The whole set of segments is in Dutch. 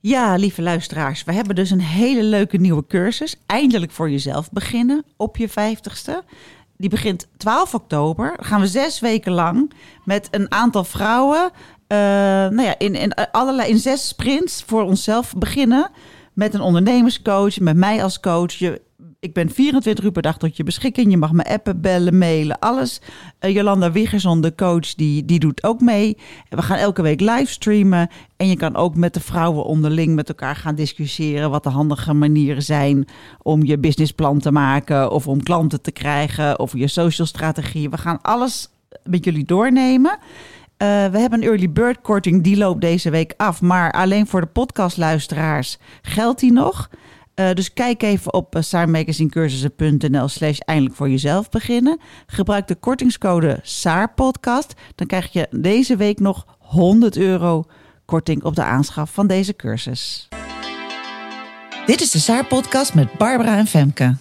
Ja, lieve luisteraars, we hebben dus een hele leuke nieuwe cursus. Eindelijk voor jezelf beginnen op je vijftigste. Die begint 12 oktober. Dan gaan we zes weken lang met een aantal vrouwen... Uh, nou ja, in, in, allerlei, in zes sprints voor onszelf beginnen. Met een ondernemerscoach, met mij als coach. Je, ik ben 24 uur per dag tot je beschikking. Je mag me appen, bellen, mailen, alles. Uh, Jolanda Wiggerson, de coach, die, die doet ook mee. We gaan elke week livestreamen. En je kan ook met de vrouwen onderling met elkaar gaan discussiëren... wat de handige manieren zijn om je businessplan te maken... of om klanten te krijgen, of je social strategie. We gaan alles met jullie doornemen... Uh, we hebben een early bird korting, die loopt deze week af. Maar alleen voor de podcastluisteraars geldt die nog. Uh, dus kijk even op uh, saarmagazinecursussen.nl slash eindelijk voor jezelf beginnen. Gebruik de kortingscode SAARPodcast. Dan krijg je deze week nog 100 euro korting op de aanschaf van deze cursus. Dit is de Saar-podcast met Barbara en Femke.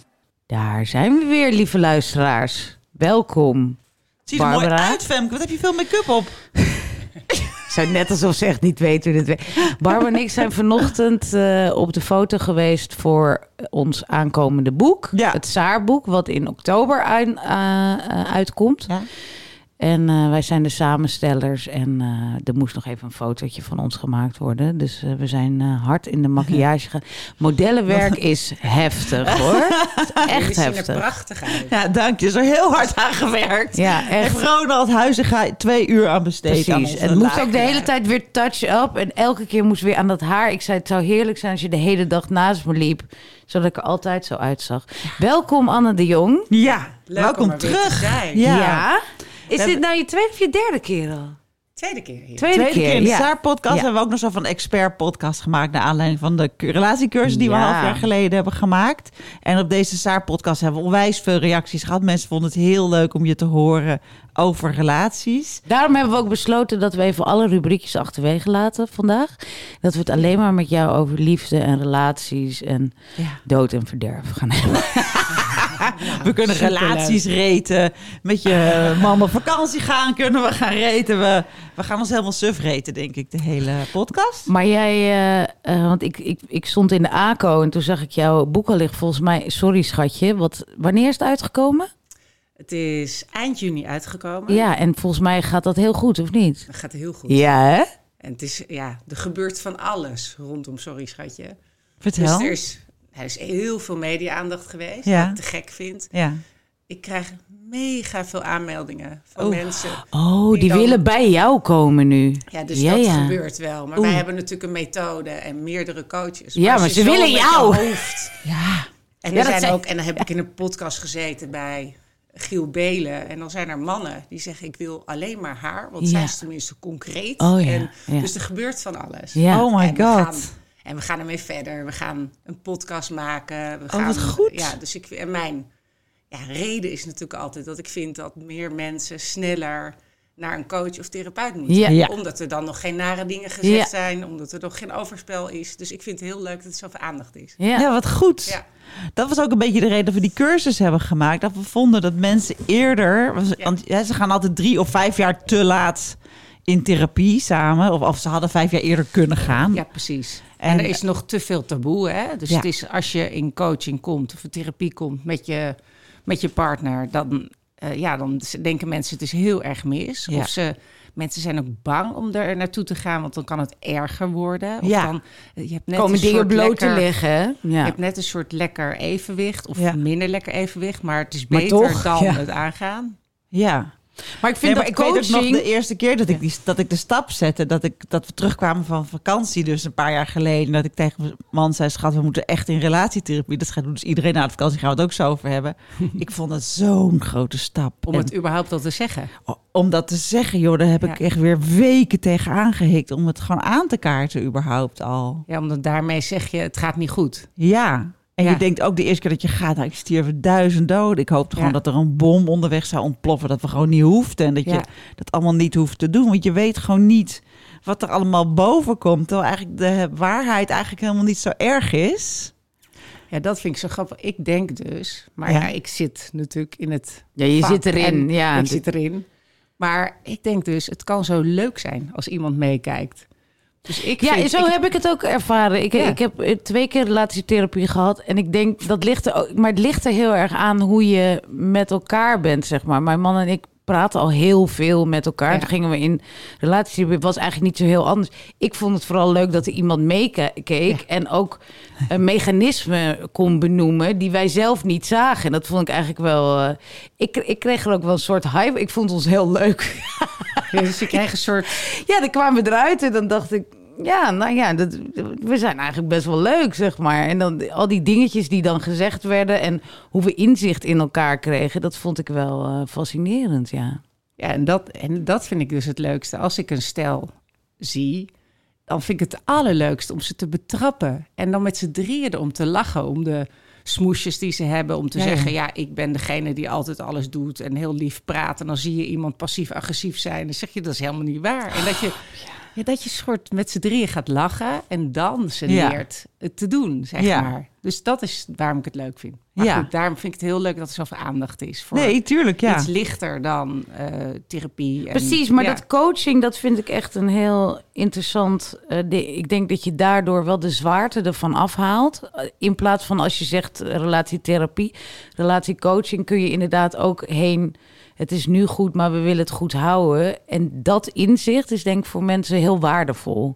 Daar zijn we weer, lieve luisteraars. Welkom. Ziet er mooi uit, Femke. Wat heb je veel make-up op? zou net alsof ze echt niet weten hoe dit werkt. Barbara en ik zijn vanochtend uh, op de foto geweest voor ons aankomende boek. Ja. Het Saarboek, wat in oktober uit, uh, uh, uitkomt. Ja. En uh, wij zijn de samenstellers en uh, er moest nog even een fotootje van ons gemaakt worden. Dus uh, we zijn hard in de maquillage gegaan. Modellenwerk is heftig hoor. echt heftig. er prachtig uit. Ja, dank je. Is er heel hard aan gewerkt. Ja, echt. En Ronald Huizen gaat twee uur aan besteed. Precies. en het moest ook de hele tijd weer touch-up. En elke keer moest weer aan dat haar. Ik zei, het zou heerlijk zijn als je de hele dag naast me liep. Zodat ik er altijd zo uitzag. Welkom Anne de Jong. Ja, Leuk welkom om er weer terug. te zijn. Ja. ja. Is dit nou je tweede of je derde keer al? Tweede keer hier. Tweede, Tweede keer in de ja. Saar-podcast Ja. hebben we ook nog zo van expert-podcast gemaakt... naar aanleiding van de cu- relatiecursus die we een half jaar geleden hebben gemaakt. En op deze Saar-podcast hebben we onwijs veel reacties gehad. Mensen vonden het heel leuk om je te horen over relaties. Daarom hebben we ook besloten dat we even alle rubriekjes achterwege laten vandaag. Dat we het alleen maar met jou over liefde en relaties en Ja. dood en verderf gaan hebben. We kunnen relaties reten. Met je man op vakantie gaan kunnen we gaan reten. We, we gaan ons helemaal suf reten, denk ik, de hele podcast. Maar jij, eh, eh, want ik, ik, ik stond in de ACO en toen zag ik jouw boek al liggen. Volgens mij, sorry schatje, wat, wanneer is het uitgekomen? Het is eind juni uitgekomen. Ja, en volgens mij gaat dat heel goed, of niet? Dat gaat heel goed. Ja, hè? En het is, ja, er gebeurt van alles rondom Sorry Schatje. Vertel. Dus er is, er is heel veel media-aandacht geweest, Ja. wat ik te gek vind. Ja. Ik krijg mega veel aanmeldingen van mensen. Oh, die Die dan- willen bij jou komen nu. Ja, dus Ja, dat ja. gebeurt wel. Maar Oeh. wij hebben natuurlijk een methode en meerdere coaches. Ja, maar ze willen jou. hoofd- Ja. En, Ja, er dat zijn zijn- ook, en dan heb ik in een podcast gezeten bij Giel Belen. En dan zijn er mannen die zeggen: Ik wil alleen maar haar. Want Ja. zij is tenminste concreet. Oh ja, en, ja. Dus er gebeurt van alles. Ja. Oh my en god. En we gaan ermee verder. We gaan een podcast maken. We Oh, gaan, wat goed. Ja, dus ik, en mijn ja, reden is natuurlijk altijd dat ik vind dat meer mensen sneller naar een coach of therapeut moeten. Ja. Ja. Omdat er dan nog geen nare dingen gezegd Ja. zijn. Omdat er nog geen overspel is. Dus ik vind het heel leuk dat er zoveel aandacht is. Ja. Ja, wat goed. Ja. Dat was ook een beetje de reden dat we die cursus hebben gemaakt. Dat we vonden dat mensen eerder... Want ja, ze gaan altijd drie of vijf jaar te laat in therapie samen. Of, of ze hadden vijf jaar eerder kunnen gaan. Ja, precies. En- En, er is nog te veel taboe. Hè? Dus Ja. het is als je in coaching komt of in therapie komt met je, met je partner, dan, eh, ja, dan denken mensen het is heel erg mis. Ja. Of ze, mensen zijn ook bang om er naartoe te gaan, want dan kan het erger worden. Of Ja. dan, je hebt net Komen dingen bloot te liggen? Je hebt net een soort lekker evenwicht of minder lekker evenwicht, maar het is beter toch, dan het aangaan. Ja. Maar ik vind Nee, maar dat ik weet ook nog coaching... de eerste keer dat ik, die, dat ik de stap zette. Dat, ik, dat we terugkwamen van vakantie, dus een paar jaar geleden. Dat ik tegen mijn man zei: Schat, we moeten echt in relatietherapie. Dat gaat doen. Dus iedereen na de vakantie gaan we het ook zo over hebben. ik vond het zo'n grote stap. Om En het überhaupt al te zeggen. om dat te zeggen, joh, daar heb ik echt weer weken tegen aangehikt. Om het gewoon aan te kaarten, überhaupt al. Ja, omdat daarmee zeg je, het gaat niet goed. Ja. En Ja. je denkt ook de eerste keer dat je gaat, nou, ik stierf duizend doden. Ik hoopte gewoon dat er een bom onderweg zou ontploffen. Dat we gewoon niet hoefden. En dat je dat allemaal niet hoeft te doen. Want je weet gewoon niet wat er allemaal boven komt. Terwijl eigenlijk de waarheid eigenlijk helemaal niet zo erg is. Ja, dat vind ik zo grappig. Ik denk dus, maar Ja. ja, ik zit natuurlijk in het Ja, je zit erin. Ja, ik zit erin. Maar ik denk dus, het kan zo leuk zijn als iemand meekijkt. Dus ik Ja, vind, zo ik- heb ik het ook ervaren. Ik, Ja. ik heb twee keer relatietherapie gehad. En ik denk, dat ligt er ook... Maar het ligt er heel erg aan hoe je met elkaar bent, zeg maar. Mijn man en ik praten al heel veel met elkaar. Ja. Toen gingen we in relatietherapie. Het was eigenlijk niet zo heel anders. Ik vond het vooral leuk dat er iemand meekeek. En ook een mechanisme kon benoemen die wij zelf niet zagen. En dat vond ik eigenlijk wel... eh, ik, ik kreeg er ook wel een soort hype. Ik vond ons heel leuk. Dus je krijgt een soort... Ja, dan kwamen we eruit en dan dacht ik... Ja, nou ja, dat, we zijn eigenlijk best wel leuk, zeg maar. En dan al die dingetjes die dan gezegd werden... en hoe we inzicht in elkaar kregen... dat vond ik wel eh, fascinerend, ja. Ja, en dat, en dat vind ik dus het leukste. Als ik een stel zie, dan vind ik het allerleukste om ze te betrappen. En dan met z'n drieën erom te lachen, om de smoesjes die ze hebben. Om te Ja, zeggen, ja, ik ben degene die altijd alles doet en heel lief praat. En dan zie je iemand passief-agressief zijn. Dan zeg je, dat is helemaal niet waar. En dat je, ja, dat je soort met z'n drieën gaat lachen en dan ze Ja. leert het te doen, zeg Ja. maar. Dus dat is waarom ik het leuk vind. Maar Ja. goed, daarom vind ik het heel leuk dat er zoveel aandacht is voor Nee, tuurlijk, ja. iets lichter dan eh, therapie. En, Precies, maar ja. dat coaching, dat vind ik echt een heel interessant ding. Ik denk dat je daardoor wel de zwaarte ervan afhaalt. Eh, In plaats van als je zegt relatietherapie, relatiecoaching kun je inderdaad ook heen. Het is nu goed, maar we willen het goed houden. En dat inzicht is denk ik voor mensen heel waardevol.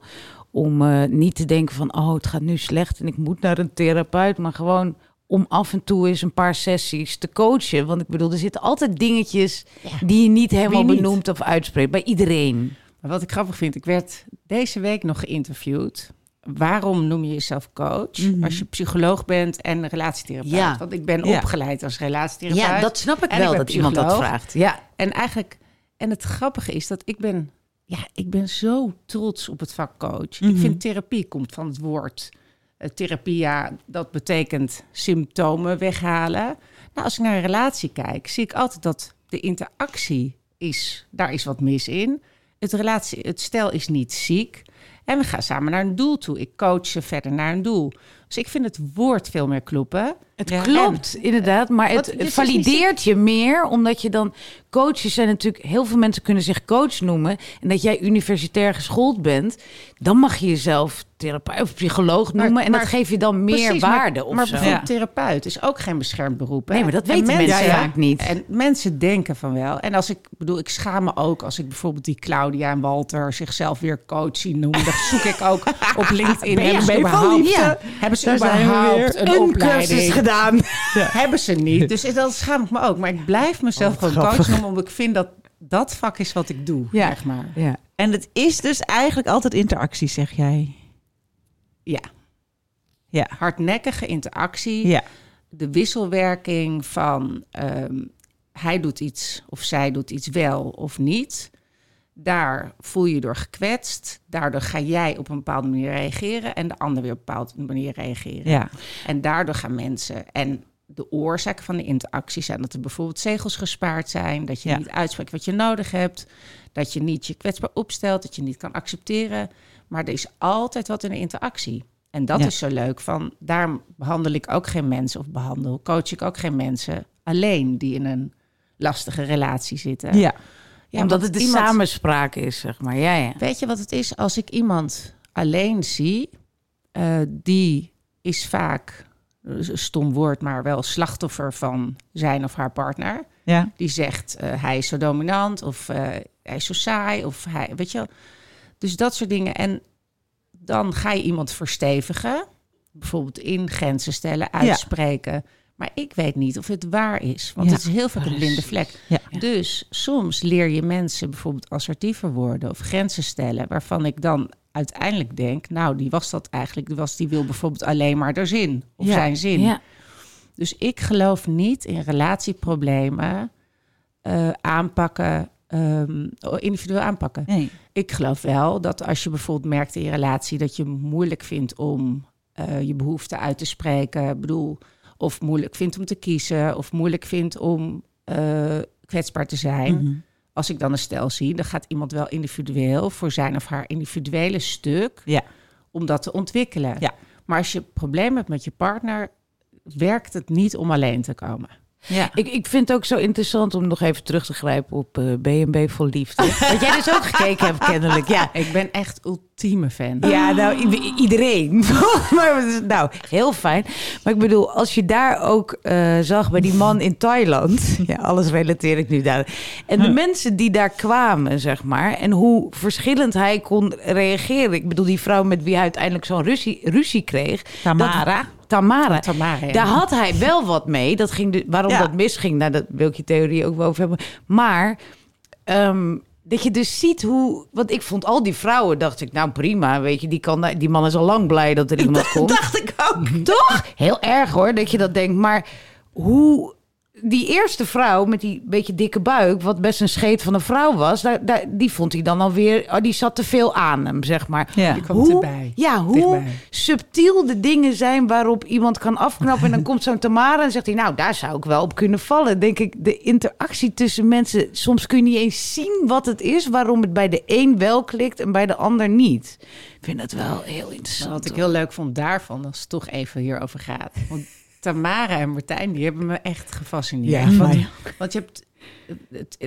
Om eh, niet te denken van, oh, het gaat nu slecht en ik moet naar een therapeut. Maar gewoon om af en toe eens een paar sessies te coachen. Want ik bedoel, er zitten altijd dingetjes die je niet helemaal niet? benoemt of uitspreekt. Bij iedereen. Maar wat ik grappig vind, ik werd deze week nog geïnterviewd. Waarom noem je jezelf coach Mhm. als je psycholoog bent en relatietherapeut? Ja. Want ik ben Ja. opgeleid als relatietherapeut. Ja, dat snap ik wel ik dat iemand dat vraagt. Ja. En eigenlijk, en het grappige is dat ik ben, ja, ik ben zo trots op het vak coach. Mhm. Ik vind therapie komt van het woord eh, therapie. Ja, dat betekent symptomen weghalen. Nou, als ik naar een relatie kijk, zie ik altijd dat de interactie is, daar is wat mis in. Het relatie, het stel is niet ziek. En we gaan samen naar een doel toe. Ik coach ze verder naar een doel. Dus ik vind het woord veel meer kloppen. Het Ja. klopt, inderdaad. Maar het, niet valideert je meer, omdat je dan... Coaches zijn natuurlijk... Heel veel mensen kunnen zich coach noemen. En dat jij universitair geschoold bent... dan mag je jezelf therapeut of psycholoog Maar- noemen. en maar- dat geeft je dan meer Precies, maar- waarde of Maar zo. bijvoorbeeld Ja. therapeut is ook geen beschermd beroep. hè? Nee, maar dat En weten mensen ja. vaak niet. En mensen denken van wel. En als ik bedoel, ik schaam me ook als ik bijvoorbeeld die Claudia en Walter zichzelf weer coach zien noemen. Dan zoek ik ook op LinkedIn. Hebben, ze überhaupt, ja, hebben ze überhaupt weer. een, opleiding? Gedaan. Hebben ze niet. Dus dat schaam ik me ook. Maar ik blijf mezelf Oh, gewoon grappig. coach noemen, omdat ik vind dat dat vak is wat ik doe. Ja. Zeg maar. Ja. En het is dus eigenlijk altijd interactie, zeg jij. Ja. Ja. Hardnekkige interactie. Ja. de wisselwerking van ehm, hij doet iets of zij doet iets wel of niet. Daar voel je je door gekwetst. Daardoor ga jij op een bepaalde manier reageren en de ander weer op een bepaalde manier reageren. Ja. En daardoor gaan mensen. En de oorzaken van de interactie zijn dat er bijvoorbeeld zegels gespaard zijn, dat je Ja. niet uitspreekt wat je nodig hebt, dat je niet je kwetsbaar opstelt, dat je niet kan accepteren. Maar er is altijd wat in de interactie. En dat Ja. is zo leuk. Van, daarom behandel ik ook geen mensen of behandel, coach ik ook geen mensen alleen die in een lastige relatie zitten. Ja. Ja, Omdat het de iemand- samenspraak is, zeg maar. Ja, ja. Weet je wat het is? Als ik iemand alleen zie, eh, die is vaak, is een stom woord, maar wel slachtoffer van zijn of haar partner. Ja. Die zegt, eh, hij is zo dominant of eh, hij is zo saai of hij, weet je wel. Dus dat soort dingen. En dan ga je iemand verstevigen, bijvoorbeeld in grenzen stellen, uitspreken. Maar ik weet niet of het waar is. Want Ja, het is heel vaak een blinde vlek. Ja. Dus soms leer je mensen bijvoorbeeld assertiever worden of grenzen stellen. Waarvan ik dan uiteindelijk denk, nou, die was dat eigenlijk. Die, was, die wil bijvoorbeeld alleen maar haar zin of Ja, zijn zin. Ja. Dus ik geloof niet in relatieproblemen eh, aanpakken, ehm, individueel aanpakken. Nee. Ik geloof wel dat als je bijvoorbeeld merkt in je relatie dat je moeilijk vindt om eh, je behoeften uit te spreken, ik bedoel, of moeilijk vindt om te kiezen, of moeilijk vindt om eh, kwetsbaar te zijn. Mhm. Als ik dan een stel zie, dan gaat iemand wel individueel voor zijn of haar individuele stuk Ja. om dat te ontwikkelen. Ja. Maar als je problemen hebt met je partner, werkt het niet om alleen te komen. Ja. Ik, ik vind het ook zo interessant om nog even terug te grijpen op eh B&B voor Liefde. Wat jij dus ook gekeken hebt, kennelijk. Ja, Ik ben echt ultieme fan. Ja, nou, iedereen. maar, nou, heel fijn. Maar ik bedoel, als je daar ook eh, zag bij die man in Thailand. Ja, alles relateer ik nu daar. En de mensen die daar kwamen, zeg maar. En hoe verschillend hij kon reageren. Ik bedoel, die vrouw met wie hij uiteindelijk zo'n ruzie, ruzie kreeg. Tamara. Dat- Tamara. Tamara, ja. Daar had hij wel wat mee. Dat ging de, waarom Ja. dat misging, nou, dat wil ik je theorie ook wel over hebben. Maar ehm, dat je dus ziet hoe... Want ik vond al die vrouwen, dacht ik, nou prima, weet je. Die, kan, die man is al lang blij dat er iemand komt. Dacht ik ook. Toch? Heel erg hoor, dat je dat denkt. Maar hoe... Die eerste vrouw met die beetje dikke buik, wat best een scheet van een vrouw was, daar, daar, die vond hij dan alweer, oh, die zat te veel aan hem, zeg maar. Ja. Die kwam erbij. Ja, hoe Dichtbij. subtiel de dingen zijn waarop iemand kan afknappen. En dan komt zo'n Tamara en zegt hij, nou, daar zou ik wel op kunnen vallen. Denk ik, de interactie tussen mensen, soms kun je niet eens zien wat het is, waarom het bij de een wel klikt en bij de ander niet. Ik vind dat wel heel interessant. wat ik heel leuk vond daarvan, als het toch even hierover gaat. Want Tamara en Martijn, die hebben me echt gefascineerd. Ja, want, want je hebt... Het,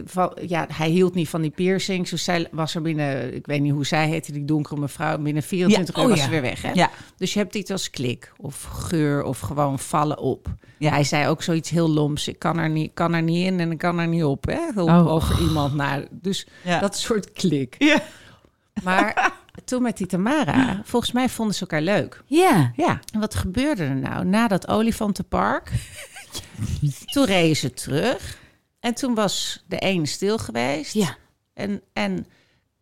ja, hij hield niet van die piercings. Dus zij was er binnen, ik weet niet hoe zij heette, die donkere mevrouw. Binnen 24 Ja, uur oh was ja. ze weer weg. Hè? Ja. Dus je hebt iets als klik of geur of gewoon vallen op. Ja. Hij zei ook zoiets heel loms. Ik kan er niet, kan er niet in en ik kan er niet op. Hè? Op- Oh. Over iemand naar. Dus dat soort klik. Ja. Maar toen met die Tamara, volgens mij vonden ze elkaar leuk. Ja, Ja. En wat gebeurde er nou? Na dat olifantenpark, toen reden ze terug. En toen was de een stil geweest. ja, En, en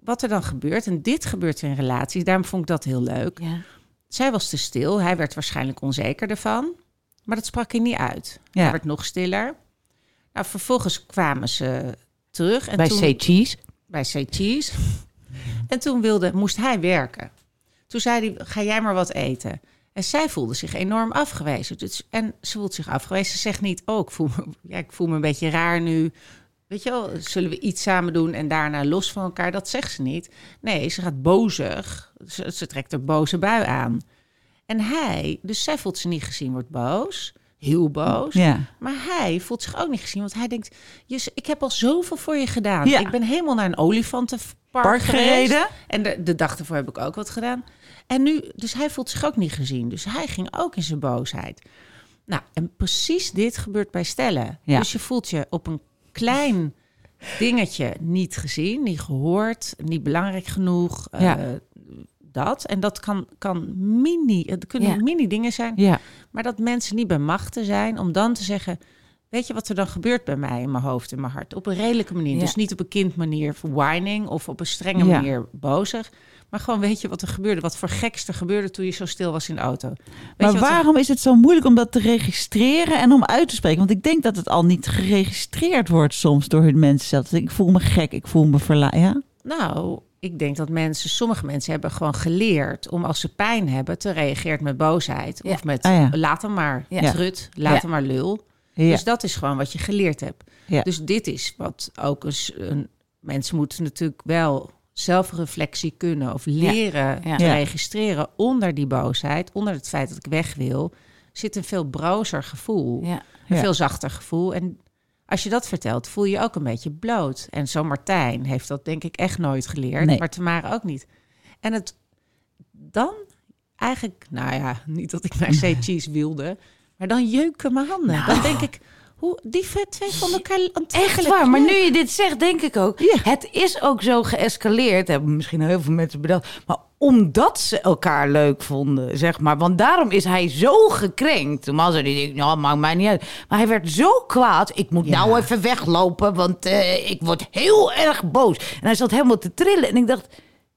wat er dan gebeurt, en dit gebeurt in relaties, daarom vond ik dat heel leuk. ja. Zij was te stil, hij werd waarschijnlijk onzeker ervan. Maar dat sprak hij niet uit. Ja. Hij werd nog stiller. Nou, vervolgens kwamen ze terug. En Bij toen, Say Cheese. bij Say Cheese. En toen wilde, moest hij werken. Toen zei hij, ga jij maar wat eten. En zij voelde zich enorm afgewezen. Dus, en ze voelt zich afgewezen. Ze zegt niet, oh, ik voel, me, een beetje raar nu. Weet je wel, zullen we iets samen doen en daarna los van elkaar? Dat zegt ze niet. Nee, ze gaat bozig. Ze, ze trekt er boze bui aan. En hij, dus zij voelt zich niet gezien, wordt boos. Heel boos. Ja. Maar hij voelt zich ook niet gezien, want hij denkt: "Jus, ik heb al zoveel voor je gedaan. Ja. Ik ben helemaal naar een olifantenpark Park gereden. En de, de dag ervoor heb ik ook wat gedaan. En nu, dus hij voelt zich ook niet gezien. Dus hij ging ook in zijn boosheid. Nou, en precies dit gebeurt bij stellen. Ja. Dus je voelt je op een klein dingetje niet gezien, niet gehoord, niet belangrijk genoeg. Ja. eh, dat. En dat kan, kan mini, het kunnen Ja. mini dingen zijn. Ja. Maar dat mensen niet bij machten zijn om dan te zeggen... weet je wat er dan gebeurt bij mij in mijn hoofd en mijn hart? Op een redelijke manier. Ja. Dus niet op een kindmanier whining of op een strenge manier bozig. Maar gewoon weet je wat er gebeurde. Wat voor geks er gebeurde toen je zo stil was in de auto. Weet Maar er- waarom is het zo moeilijk om dat te registreren en om uit te spreken? Want ik denk dat het al niet geregistreerd wordt soms door hun mensen zelf. Ik voel me gek, ik voel me verla... Ja? Nou, ik denk dat mensen, sommige mensen hebben gewoon geleerd om als ze pijn hebben te reageren met boosheid. Ja. Of met Ah, ja. laat hem maar Ja. trut, laat Ja. hem maar lul. Ja. Dus dat is gewoon wat je geleerd hebt. Ja. Dus dit is wat ook eens een mensen moeten natuurlijk wel zelfreflectie kunnen of leren Ja. te registreren onder die boosheid, onder het feit dat ik weg wil, zit een veel brozer gevoel, Ja. een Ja. veel zachter gevoel. En als je dat vertelt, voel je je ook een beetje bloot. En zo Martijn heeft dat denk ik echt nooit geleerd, Nee. maar Tamara ook niet. En het dan eigenlijk, nou ja, niet dat ik naar Say Cheese wilde, maar dan jeuken mijn handen. Dan denk ik, Hoe, die twee vonden elkaar Echt waar, maar nu je dit zegt, denk ik ook. Ja. Het is ook zo geëscaleerd, hebben misschien heel veel mensen bedacht. Maar omdat ze elkaar leuk vonden, zeg maar. Want daarom is hij zo gekrenkt. Normaal zou hij denken, nou, maakt mij niet uit. Maar hij werd zo kwaad. Ik moet Ja. nou even weglopen, want eh, ik word heel erg boos. En hij zat helemaal te trillen. En ik dacht,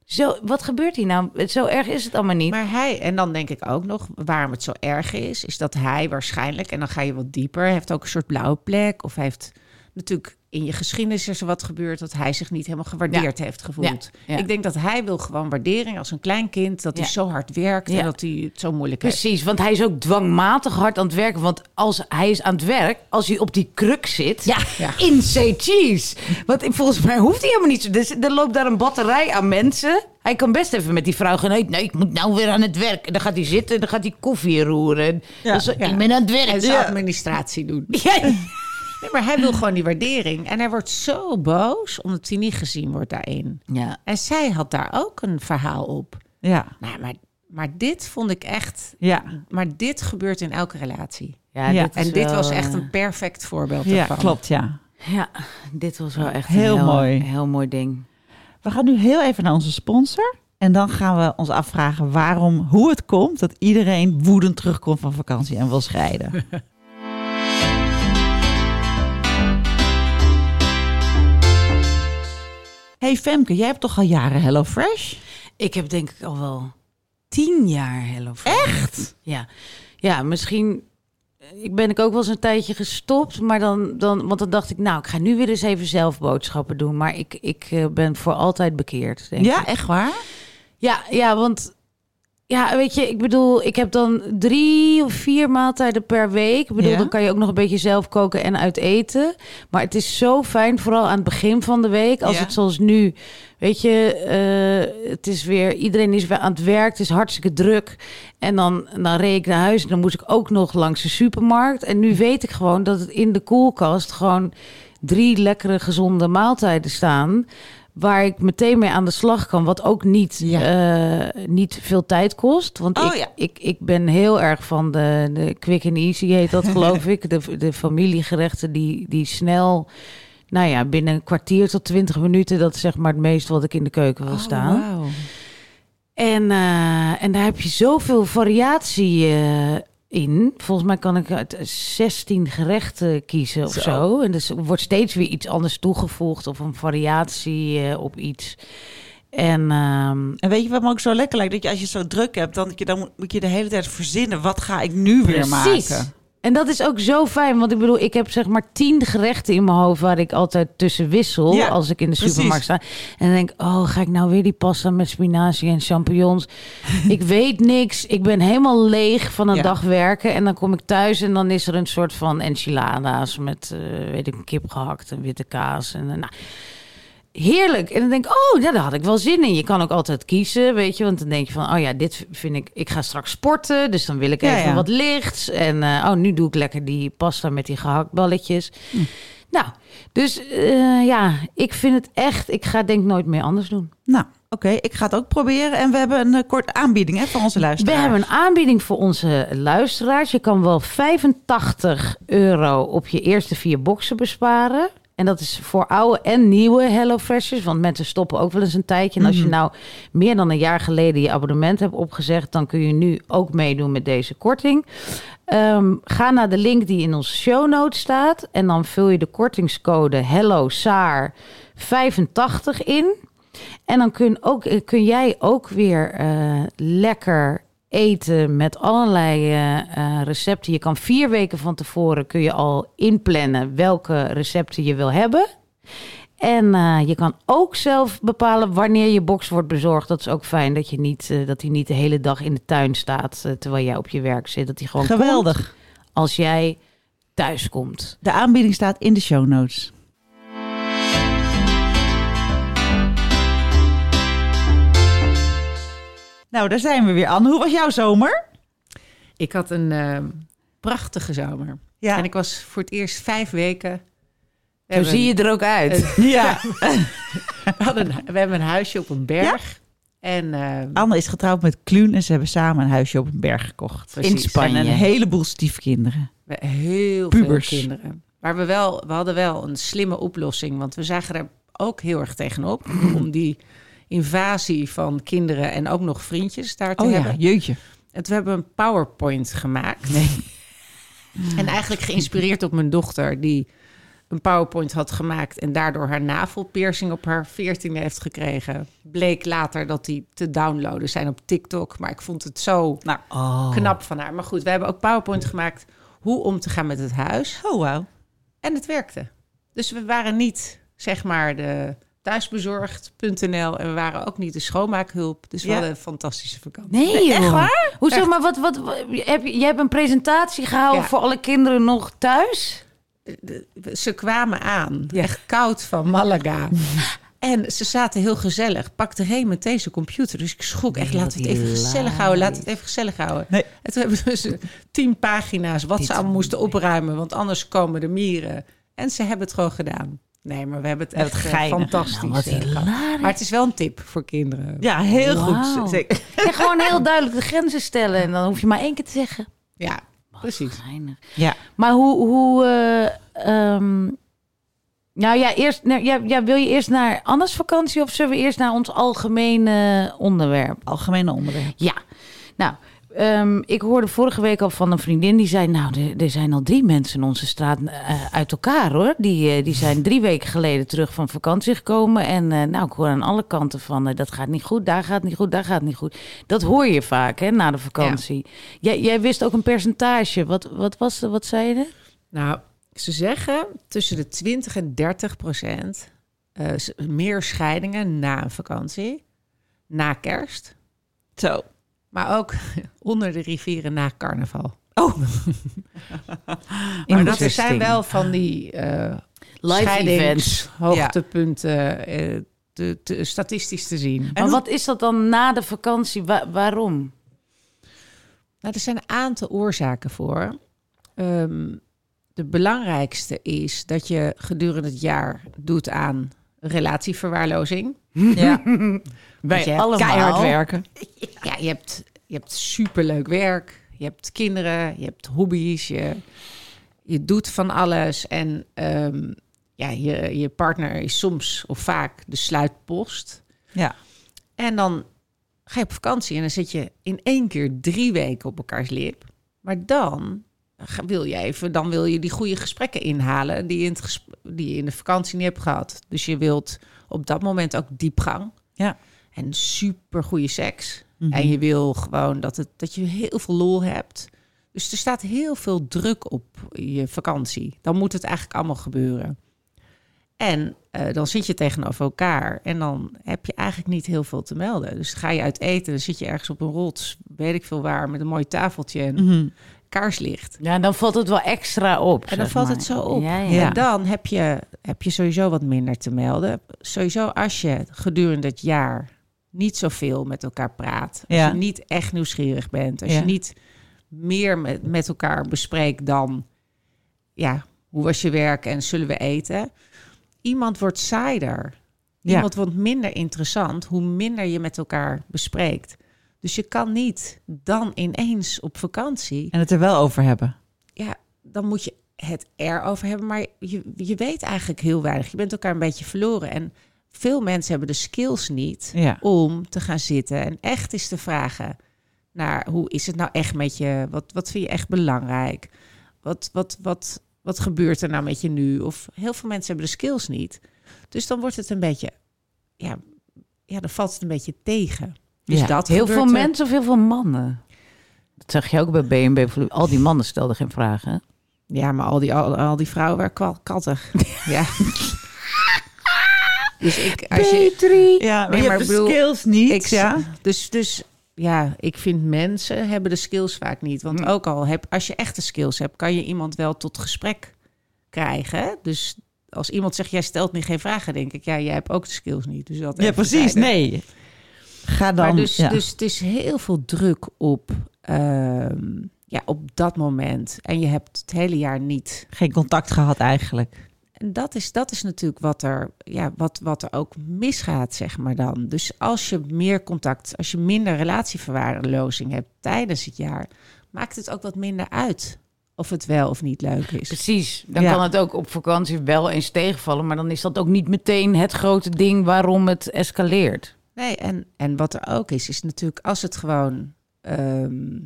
zo, wat gebeurt hier nou? Zo erg is het allemaal niet. Maar hij, en dan denk ik ook nog, waarom het zo erg is, is dat hij waarschijnlijk, en dan ga je wat dieper, heeft ook een soort blauwe plek. Of hij heeft natuurlijk in je geschiedenis is er wat gebeurd dat hij zich niet helemaal gewaardeerd heeft gevoeld. Ja, ja. Ik denk dat hij wil gewoon waardering als een klein kind, dat hij zo hard werkt en dat hij het zo moeilijk heeft. Precies, want hij is ook dwangmatig hard aan het werken. Want als hij is aan het werk, als hij op die kruk zit, in say cheese. Want ik- volgens mij hoeft hij helemaal niet zo. Dus er loopt daar een batterij aan mensen. Hij kan best even met die vrouw gaan. Nee, nee, ik moet nou weer aan het werk. En dan gaat hij zitten en dan gaat hij koffie roeren. Ja. Dus. Ik ben aan het werk. En zijn administratie doen. Nee, maar hij wil gewoon die waardering. En hij wordt zo boos omdat hij niet gezien wordt daarin. Ja. En zij had daar ook een verhaal op. Ja, Nou, maar, maar dit vond ik echt. ja, Maar dit gebeurt in elke relatie. Ja, Ja. dit En dit wel, was echt eh, een perfect voorbeeld ja ervan. klopt, ja. Ja, dit was wel echt Heel een heel mooi. Heel mooi ding. We gaan nu heel even naar onze sponsor. En dan gaan we ons afvragen waarom, hoe het komt dat iedereen woedend terugkomt van vakantie en wil scheiden. hey Femke, jij hebt toch al jaren HelloFresh? Ik heb denk ik al wel tien jaar HelloFresh. Echt? Ja. Ja, misschien... Ik ben ik ook wel eens een tijdje gestopt, maar dan, dan, want dan dacht ik, nou, ik ga nu weer eens even zelf boodschappen doen. Maar ik, ik eh, ben voor altijd bekeerd. Denk ik. Ja, echt waar? Ja, ja, want ja, weet je, ik bedoel, ik heb dan drie of vier maaltijden per week. Ik bedoel, Ja. dan kan je ook nog een beetje zelf koken en uit eten. Maar het is zo fijn, vooral aan het begin van de week, als Ja. het zoals nu, weet je, eh, het is weer, iedereen is weer aan het werk, het is hartstikke druk. En dan, dan reed ik naar huis en dan moest ik ook nog langs de supermarkt. En nu weet ik gewoon dat het in de koelkast gewoon drie lekkere, gezonde maaltijden staan. Waar ik meteen mee aan de slag kan. Wat ook niet, eh, niet veel tijd kost. Want Oh, ik, ja. ik, ik ben heel erg van de, de quick and easy heet dat geloof ik. De, de familiegerechten die, die snel... Nou ja, binnen een kwartier tot twintig minuten. Dat is zeg maar het meeste wat ik in de keuken wil staan. Oh, wauw. En, eh, en daar heb je zoveel variatie eh, in. Volgens mij kan ik uit 16 gerechten kiezen of Zo. zo. En dus er wordt steeds weer iets anders toegevoegd of een variatie eh, op iets. En ehm, En weet je wat me ook zo lekker lijkt? Dat je als je zo druk hebt, dan, dan moet- moet je de hele tijd verzinnen. Wat ga ik nu weer maken? En dat is ook zo fijn, want ik bedoel, ik heb zeg maar tien gerechten in mijn hoofd waar ik altijd tussen wissel Ja, als ik in de precies. supermarkt sta. En dan denk oh, ga ik nou weer die pasta met spinazie en champignons? ik weet niks. Ik ben helemaal leeg van een Ja. dag werken en dan kom ik thuis en dan is er een soort van enchiladas met, eh, weet ik, kip gehakt en witte kaas en eh, nou. Heerlijk. En dan denk ik, oh, ja, daar had ik wel zin in. Je kan ook altijd kiezen, weet je. Want dan denk je van, oh ja, dit vind ik... Ik ga straks sporten, dus dan wil ik even ja. wat lichts. En eh, oh, nu doe ik lekker die pasta met die gehaktballetjes. Hm. Nou, dus eh, ja, ik vind het echt... Ik ga denk ik nooit meer anders doen. Nou, oké, ik ga het ook proberen. En we hebben een eh, korte aanbieding hè, van onze We luisteraars. hebben een aanbieding voor onze luisteraars. Je kan wel 85 euro op je eerste vier boxen besparen. En dat is voor oude en nieuwe HelloFreshers. Want mensen stoppen ook wel eens een tijdje. En als je nou meer dan een jaar geleden je abonnement hebt opgezegd... dan kun je nu ook meedoen met deze korting. Ehm, ga naar de link die in onze show notes staat. En dan vul je de kortingscode HelloSaar85 in. En dan kun, ook, eh, kun jij ook weer eh, lekker eten met allerlei eh, recepten. Je kan vier weken van tevoren kun je al inplannen welke recepten je wil hebben. En eh, je kan ook zelf bepalen wanneer je box wordt bezorgd. Dat is ook fijn dat, je niet, dat die niet de hele dag in de tuin staat terwijl jij op je werk zit. Dat die gewoon Geweldig. als jij thuis komt. De aanbieding staat in de show notes. Nou, daar zijn we weer, Anne. Hoe was jouw zomer? Ik had een eh, prachtige zomer. Ja. En ik was voor het eerst vijf weken. We Zo hebben zie je er ook uit. Ja. We, een- we hebben een huisje op een berg. En eh, Anne is getrouwd met Kluun en ze hebben samen een huisje op een berg gekocht. Precies. In Spanje. En een heleboel stiefkinderen. we- heel Pubers. veel kinderen. Maar we, wel, we hadden wel een slimme oplossing. Want we zagen er ook heel erg tegenop. om die invasie van kinderen en ook nog vriendjes daar te Oh ja, hebben. jeetje. En toen hebben we een PowerPoint gemaakt. En eigenlijk geïnspireerd op mijn dochter, die een PowerPoint had gemaakt en daardoor haar navelpiercing op haar veertiende heeft gekregen. Bleek later dat die te downloaden zijn op TikTok. Maar ik vond het zo Nou, oh. knap van haar. Maar goed, we hebben ook PowerPoint gemaakt hoe om te gaan met het huis. Oh, wauw. En het werkte. Dus we waren niet, zeg maar, de thuisbezorgd.nl en we waren ook niet de schoonmaakhulp. Dus we Ja. hadden een fantastische vakantie. Nee, Echt waar? Hoezo, Echt. maar wat, wat, heb je, jij hebt een presentatie gehouden Ja. voor alle kinderen nog thuis? de- ze kwamen aan, echt koud van Malaga. En ze zaten heel gezellig. Pakte Reen meteen zijn computer. Dus ik schrok echt, laten we het even gezellig houden. Laten we het even gezellig houden. Nee. En toen hebben we dus eh, tien pagina's wat Dit ze allemaal moesten opruimen. Want anders komen de mieren. En ze hebben het gewoon gedaan. Nee, maar we hebben het echt eh, geinig. fantastisch Nou, wat eh. Maar het is wel een tip voor kinderen. Ja, heel goed. Zeker. Gewoon heel duidelijk de grenzen stellen. En dan hoef je maar één keer te zeggen. Ja, precies. Geinig. Ja. Maar hoe... hoe eh, ehm, nou ja, eerst, nou, ja, ja, wil je eerst naar Anne's vakantie of zullen we eerst naar ons algemene onderwerp? Algemene onderwerp. Ja, nou, ehm, ik hoorde vorige week al van een vriendin die zei... nou, er, er zijn al drie mensen in onze straat eh, uit elkaar, hoor. Die, eh, die zijn drie weken geleden terug van vakantie gekomen. En eh, nou, ik hoor aan alle kanten van... dat gaat niet goed, daar gaat niet goed, daar gaat niet goed. Dat hoor je vaak, hè, na de vakantie. Jij, jij wist ook een percentage. Wat, wat, was, wat zei je? Nou, ze zeggen tussen de 20 en 30 procent meer scheidingen na een vakantie, na kerst, Zo. Maar ook onder de rivieren na carnaval. Oh. Maar dat er zijn wel van die eh Live events. hoogtepunten eh, te, te- statistisch te zien. Maar wat is dat dan na de vakantie? Wa- waarom? Nou, er zijn een aantal oorzaken voor. Ehm, de belangrijkste is dat je gedurende het jaar doet aan relatieverwaarlozing. Ja. Wij je allemaal. keihard werken. Ja, je hebt, je hebt superleuk werk. Je hebt kinderen, je hebt hobby's. Je, je doet van alles. En ehm, ja, je, je partner is soms of vaak de sluitpost. Ja. En dan ga je op vakantie en dan zit je in één keer drie weken op elkaars lip. Maar dan wil je even, dan wil je die goede gesprekken inhalen die je in, het die je in de vakantie niet hebt gehad. Dus je wilt op dat moment ook diepgang. Ja. En super goede seks. Mhm. En je wil gewoon dat, het, dat je heel veel lol hebt. Dus er staat heel veel druk op je vakantie. Dan moet het eigenlijk allemaal gebeuren. En eh, dan zit je tegenover elkaar en dan heb je eigenlijk niet heel veel te melden. Dus ga je uit eten, dan zit je ergens op een rots, weet ik veel waar, met een mooi tafeltje en Mhm. Kaarslicht. Ja, dan valt het wel extra op. En dan valt maar. het zo op. Ja. En dan heb je, heb je sowieso wat minder te melden. Sowieso als je gedurende het jaar niet zoveel met elkaar praat. Als Ja. je niet echt nieuwsgierig bent. Als je niet meer met, met elkaar bespreekt dan... Ja, hoe was je werk en zullen we eten? Iemand wordt saaier. Ja. Iemand wordt minder interessant hoe minder je met elkaar bespreekt. Dus je kan niet dan ineens op vakantie En het er wel over hebben. ja, dan moet je het erover hebben. Maar je, je weet eigenlijk heel weinig. Je bent elkaar een beetje verloren. En veel mensen hebben de skills niet Ja. om te gaan zitten en echt eens te vragen naar hoe is het nou echt met je? Wat, wat vind je echt belangrijk? Wat, wat, wat, wat gebeurt er nou met je nu? Of heel veel mensen hebben de skills niet. Dus dan wordt het een beetje, ja, ja dan valt het een beetje tegen. Dus Ja, dat Heel veel er. mensen of heel veel mannen? Dat zeg je ook bij BNB. Al die mannen stelden geen vragen. Ja, maar al die, al, al die vrouwen waren kwal- kattig. ja. dus ik, als je, Petri. Ja, maar Nee, je maar hebt ik de bedoel, skills niet. ik, ja. dus, dus ja, ik vind mensen hebben de skills vaak niet. Want Hm. ook al heb, als je echte skills hebt, kan je iemand wel tot gesprek krijgen. Dus als iemand zegt, jij stelt me geen vragen, denk ik, ja, jij hebt ook de skills niet. Dus dat ja, precies. Nee. Ga dan. Maar dus, ja. dus het is heel veel druk op, ehm, ja, op dat moment. En je hebt het hele jaar niet Geen contact gehad eigenlijk. En dat is, dat is natuurlijk wat er, ja, wat, wat er ook misgaat, zeg maar dan. Dus als je meer contact, als je minder relatieverwaarlozing hebt tijdens het jaar, maakt het ook wat minder uit of het wel of niet leuk is. Precies. Dan Ja. kan het ook op vakantie wel eens tegenvallen. Maar dan is dat ook niet meteen het grote ding waarom het escaleert. Nee, en, en wat er ook is, is natuurlijk als het gewoon, ehm,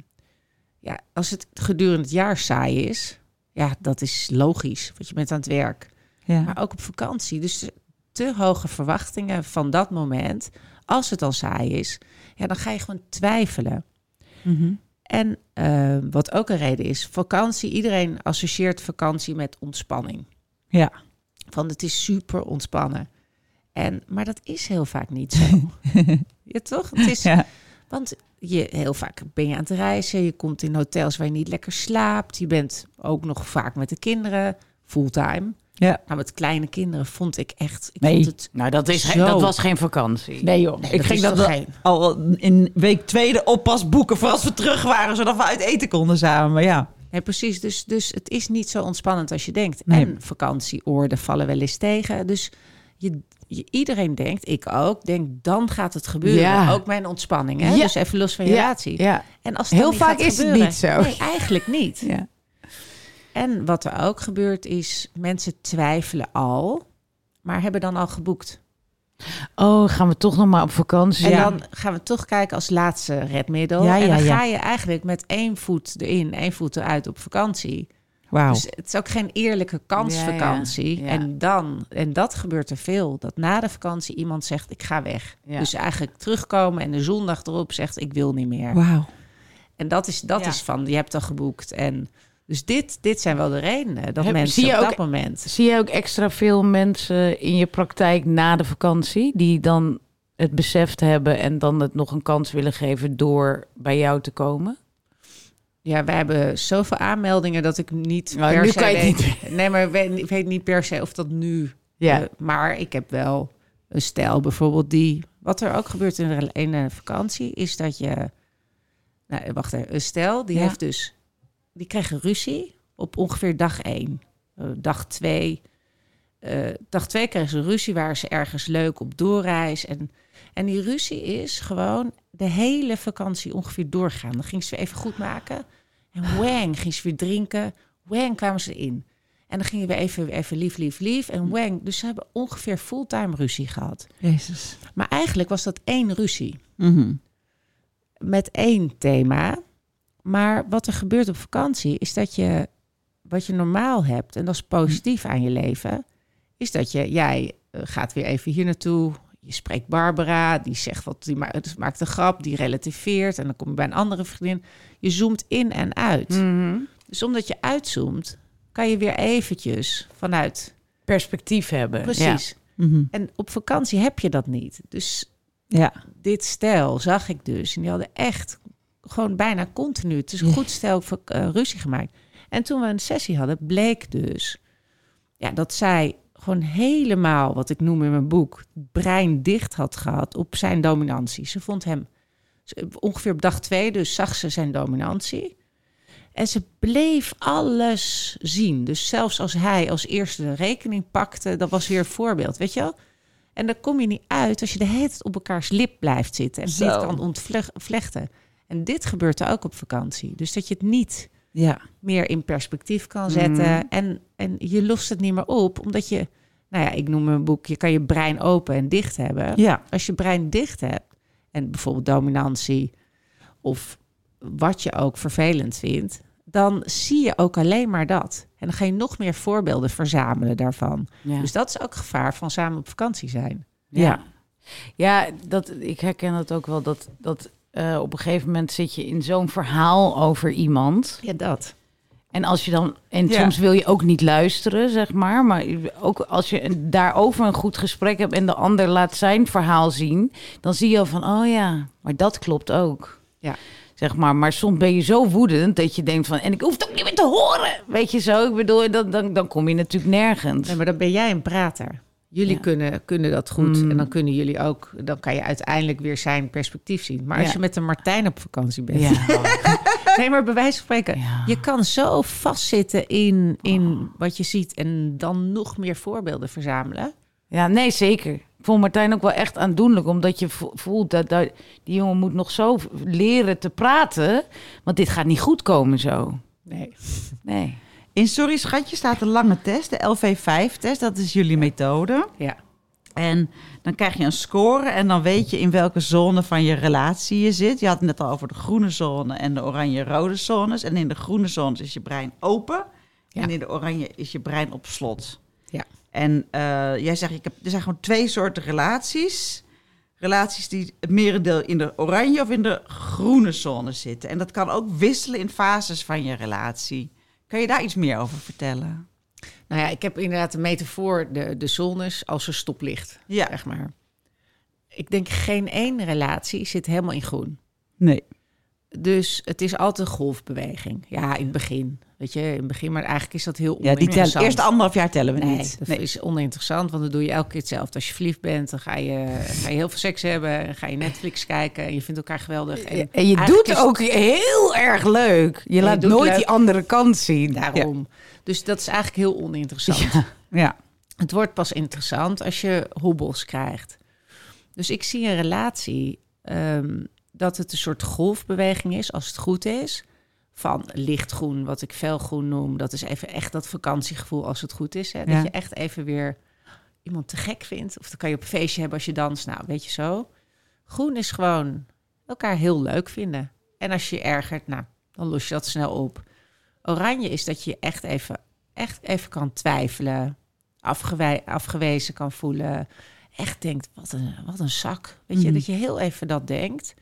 ja, als het gedurende het jaar saai is, ja, dat is logisch, want je bent aan het werk. Ja. Maar ook op vakantie. Dus te hoge verwachtingen van dat moment, als het al saai is, ja, dan ga je gewoon twijfelen. Mhm. En eh, wat ook een reden is, vakantie, iedereen associeert vakantie met ontspanning. Ja. Van het is super ontspannen. En, maar dat is heel vaak niet zo. ja, toch? Het is, Ja. Want je, heel vaak ben je aan het reizen, je komt in hotels waar je niet lekker slaapt. Je bent ook nog vaak met de kinderen, fulltime. Ja. Nou, met kleine kinderen vond ik echt... Ik Nee. vond het, Nou, dat, is, Zo. dat was geen vakantie. Nee joh, Nee, ik dat ging dat geen- al in week twee de oppas boeken voor als we terug waren, zodat we uit eten konden samen. Maar ja, nee, precies. Dus, dus het is niet zo ontspannend als je denkt. Nee. En vakantieoorden vallen wel eens tegen. Dus je, iedereen denkt, ik ook, denk dan gaat het gebeuren. Ja. Ook mijn ontspanning. Hè? Ja. Dus even los van je relatie. Ja. En als het Heel vaak is het niet zo. Nee, eigenlijk niet. ja. En wat er ook gebeurt is, mensen twijfelen al, maar hebben dan al geboekt. Oh, gaan we toch nog maar op vakantie? En dan gaan we toch kijken als laatste redmiddel. Ja, en dan ja. ga je eigenlijk met één voet erin, één voet eruit op vakantie. Dus het is ook geen eerlijke kansvakantie. Ja, ja. En dan, en dat gebeurt er veel, dat na de vakantie iemand zegt ik ga weg. Ja. Dus eigenlijk terugkomen en de zondag erop zegt ik wil niet meer. Wauw. En dat is, dat is van, je hebt al geboekt. En dus dit, dit zijn wel de redenen dat Heb- mensen zie je op ook- dat moment... Zie je ook extra veel mensen in je praktijk na de vakantie die dan het beseft hebben en dan het nog een kans willen geven door bij jou te komen? Ja, wij hebben zoveel aanmeldingen dat ik niet Nou, per nu se kan je weet... Nee, maar ik weet, niet per se of dat nu... Ja. eh, maar ik heb wel een stijl bijvoorbeeld die... Wat er ook gebeurt in een, vakantie is dat je... Nou, wacht even. Een stijl die Ja. heeft dus... Die krijgen ruzie op ongeveer dag één. Eh, dag twee... eh, dag twee kregen ze ruzie, waren ze ergens leuk op doorreis. En, en die ruzie is gewoon de hele vakantie ongeveer doorgaan. Dan ging ze even goed maken. En wang, ging ze weer drinken. Wang kwamen ze in. En dan gingen we even, even lief, lief, lief. En wang. Dus ze hebben ongeveer fulltime ruzie gehad. Jezus. Maar eigenlijk was dat één ruzie. Mhm. Met één thema. Maar wat er gebeurt op vakantie is dat je... Wat je normaal hebt, en dat is positief aan je leven... is dat je, jij eh, gaat weer even hier naartoe... Je spreekt Barbara, die zegt wat, die ma- maakt een grap, die relativeert. En dan kom je bij een andere vriendin. Je zoomt in en uit. Mhm. Dus omdat je uitzoomt, kan je weer eventjes vanuit... Perspectief hebben. Precies. Mhm. En op vakantie heb je dat niet. Dus Ja. dit stel zag ik dus. En die hadden echt gewoon bijna continu. Het is een goed stel voor eh, ruzie gemaakt. En toen we een sessie hadden, bleek dus ja, dat zij gewoon helemaal, wat ik noem in mijn boek, brein dicht had gehad op zijn dominantie. Ze vond hem ongeveer op dag twee, dus zag ze zijn dominantie. En ze bleef alles zien. Dus zelfs als hij als eerste de rekening pakte, dat was weer een voorbeeld, weet je wel? En daar kom je niet uit als je de hele tijd op elkaars lip blijft zitten en Zo. niet kan ontvlechten. En dit gebeurt er ook op vakantie. Dus dat je het niet Ja. meer in perspectief kan zetten. Mhm. En, en je lost het niet meer op, omdat je, nou ja, ik noem mijn boek, je kan je brein open en dicht hebben. Ja. Als je brein dicht hebt, en bijvoorbeeld dominantie, of wat je ook vervelend vindt, dan zie je ook alleen maar dat. En dan ga je nog meer voorbeelden verzamelen daarvan. Ja. Dus dat is ook gevaar van samen op vakantie zijn. Ja, ja dat, ik herken het ook wel. Dat, dat eh, op een gegeven moment zit je in zo'n verhaal over iemand. Ja, dat. En als je dan. En Ja. soms wil je ook niet luisteren, zeg maar. Maar ook als je daarover een goed gesprek hebt en de ander laat zijn verhaal zien. Dan zie je al van, oh ja, maar dat klopt ook. Ja. Zeg maar, maar soms ben je zo woedend dat je denkt van, en ik hoef het ook niet meer te horen. Weet je zo? Ik bedoel, dan, dan, dan kom je natuurlijk nergens. Nee, maar dan ben jij een prater. Jullie Ja. kunnen, kunnen dat goed. Mm. En dan kunnen jullie ook, dan kan je uiteindelijk weer zijn perspectief zien. Maar als je met een Martijn op vakantie bent. Ja. Nee, maar bij wijze van spreken. Je kan zo vastzitten in, in wat je ziet. En dan nog meer voorbeelden verzamelen. Ja, nee, zeker. Ik vond Martijn ook wel echt aandoenlijk, omdat je vo- voelt dat, dat die jongen moet nog zo leren te praten, want dit gaat niet goed komen zo. Nee. Nee. In Sorry Schatje staat een lange test, de LV5-test. Dat is jullie methode. Ja. En dan krijg je een score en dan weet je in welke zone van je relatie je zit. Je had het net al over de groene zone en de oranje-rode zones. En in de groene zones is je brein open Ja. en in de oranje is je brein op slot. Ja. En eh, jij zegt, ik heb, er zijn gewoon twee soorten relaties. Relaties die het merendeel in de oranje of in de groene zone zitten. En dat kan ook wisselen in fases van je relatie. Kan je daar iets meer over vertellen? Nou ja, ik heb inderdaad de metafoor, de, de zones als een stoplicht, Ja. zeg maar. Ik denk geen één relatie zit helemaal in groen. Nee. Dus het is altijd een golfbeweging. Ja, in het begin. Weet je, in het begin. Maar eigenlijk is dat heel Ja, die tellen, oninteressant. eerste anderhalf jaar tellen we Nee, niet. dat is oninteressant, want dan doe je elke keer hetzelfde. Als je verliefd bent, dan ga je, ga je heel veel seks hebben. En ga je Netflix kijken en je vindt elkaar geweldig. En, En je doet is- ook heel erg leuk. Je laat nooit leuk. die andere kant zien. Daarom. Dus dat is eigenlijk heel oninteressant. Ja. Het wordt pas interessant als je hobbels krijgt. Dus ik zie een relatie ehm, dat het een soort golfbeweging is, als het goed is. Van lichtgroen, wat ik felgroen noem. Dat is even echt dat vakantiegevoel als het goed is. Hè? Dat Ja. je echt even weer iemand te gek vindt. Of dan kan je op een feestje hebben als je danst. Nou, weet je zo. Groen is gewoon elkaar heel leuk vinden. En als je je ergert, nou, dan los je dat snel op. Oranje is dat je je echt even, echt even kan twijfelen. Afgewe- afgewezen kan voelen. Echt denkt, wat een, wat een zak. Weet je, Mhm. dat je heel even dat denkt.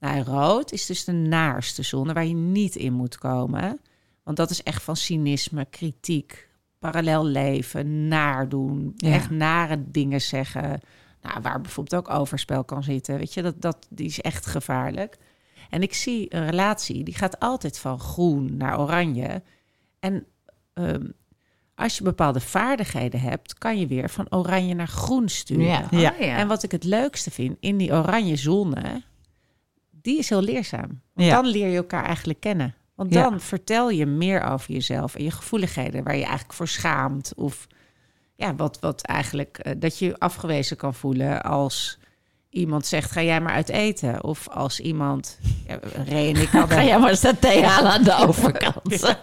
Nou, rood is dus de naarste zone waar je niet in moet komen. Want dat is echt van cynisme, kritiek, parallel leven, naardoen. Ja. Echt nare dingen zeggen. Nou, waar bijvoorbeeld ook overspel kan zitten. Weet je, dat, dat, die is echt gevaarlijk. En ik zie een relatie, die gaat altijd van groen naar oranje. En ehm, als je bepaalde vaardigheden hebt, kan je weer van oranje naar groen sturen. Ja. En wat ik het leukste vind, in die oranje zone, die is heel leerzaam. Want Ja. dan leer je elkaar eigenlijk kennen. Want Ja. dan vertel je meer over jezelf en je gevoeligheden waar je eigenlijk voor schaamt. Of ja, wat, wat eigenlijk eh, dat je afgewezen kan voelen als iemand zegt: ga jij maar uit eten. Of als iemand. Ja, Ray en ik hadden. Ga jij maar saté halen aan de overkant.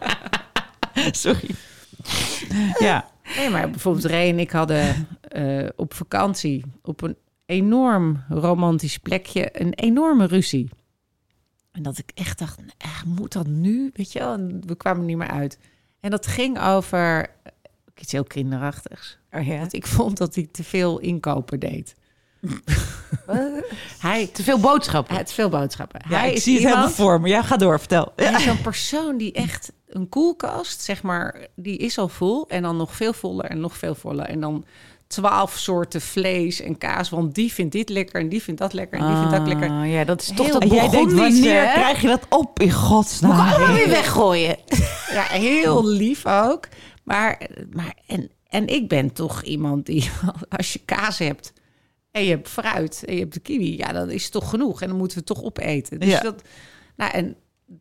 Sorry. Ja. Nee, maar bijvoorbeeld Ray en ik hadden eh, op vakantie op een enorm romantisch plekje een enorme ruzie. En dat ik echt dacht, eh, moet dat nu? Weet je wel? We kwamen er niet meer uit. En dat ging over eh, iets heel kinderachtigs. Oh, ja. Dat ik vond dat hij te veel inkopen deed. hij, Te veel boodschappen. hij had veel boodschappen. ja, hij ik is zie het helemaal voor me. Ja, ga door, vertel. hij is zo'n persoon die echt een koelkast, zeg maar, die is al vol. En dan nog veel voller en nog veel voller. En dan twaalf soorten vlees en kaas. Want die vindt dit lekker en die vindt dat lekker en die vindt dat lekker. Ah, ja, dat is toch Heel- dat jij denkt, wanneer hè? krijg je dat op in godsnaam? Moet ik allemaal weer weggooien. Ja, heel lief ook. Maar, maar en, en ik ben toch iemand die, als je kaas hebt en je hebt fruit en je hebt de kiwi, ja, dan is het toch genoeg. En dan moeten we het toch opeten. Dus Ja. dat, nou, en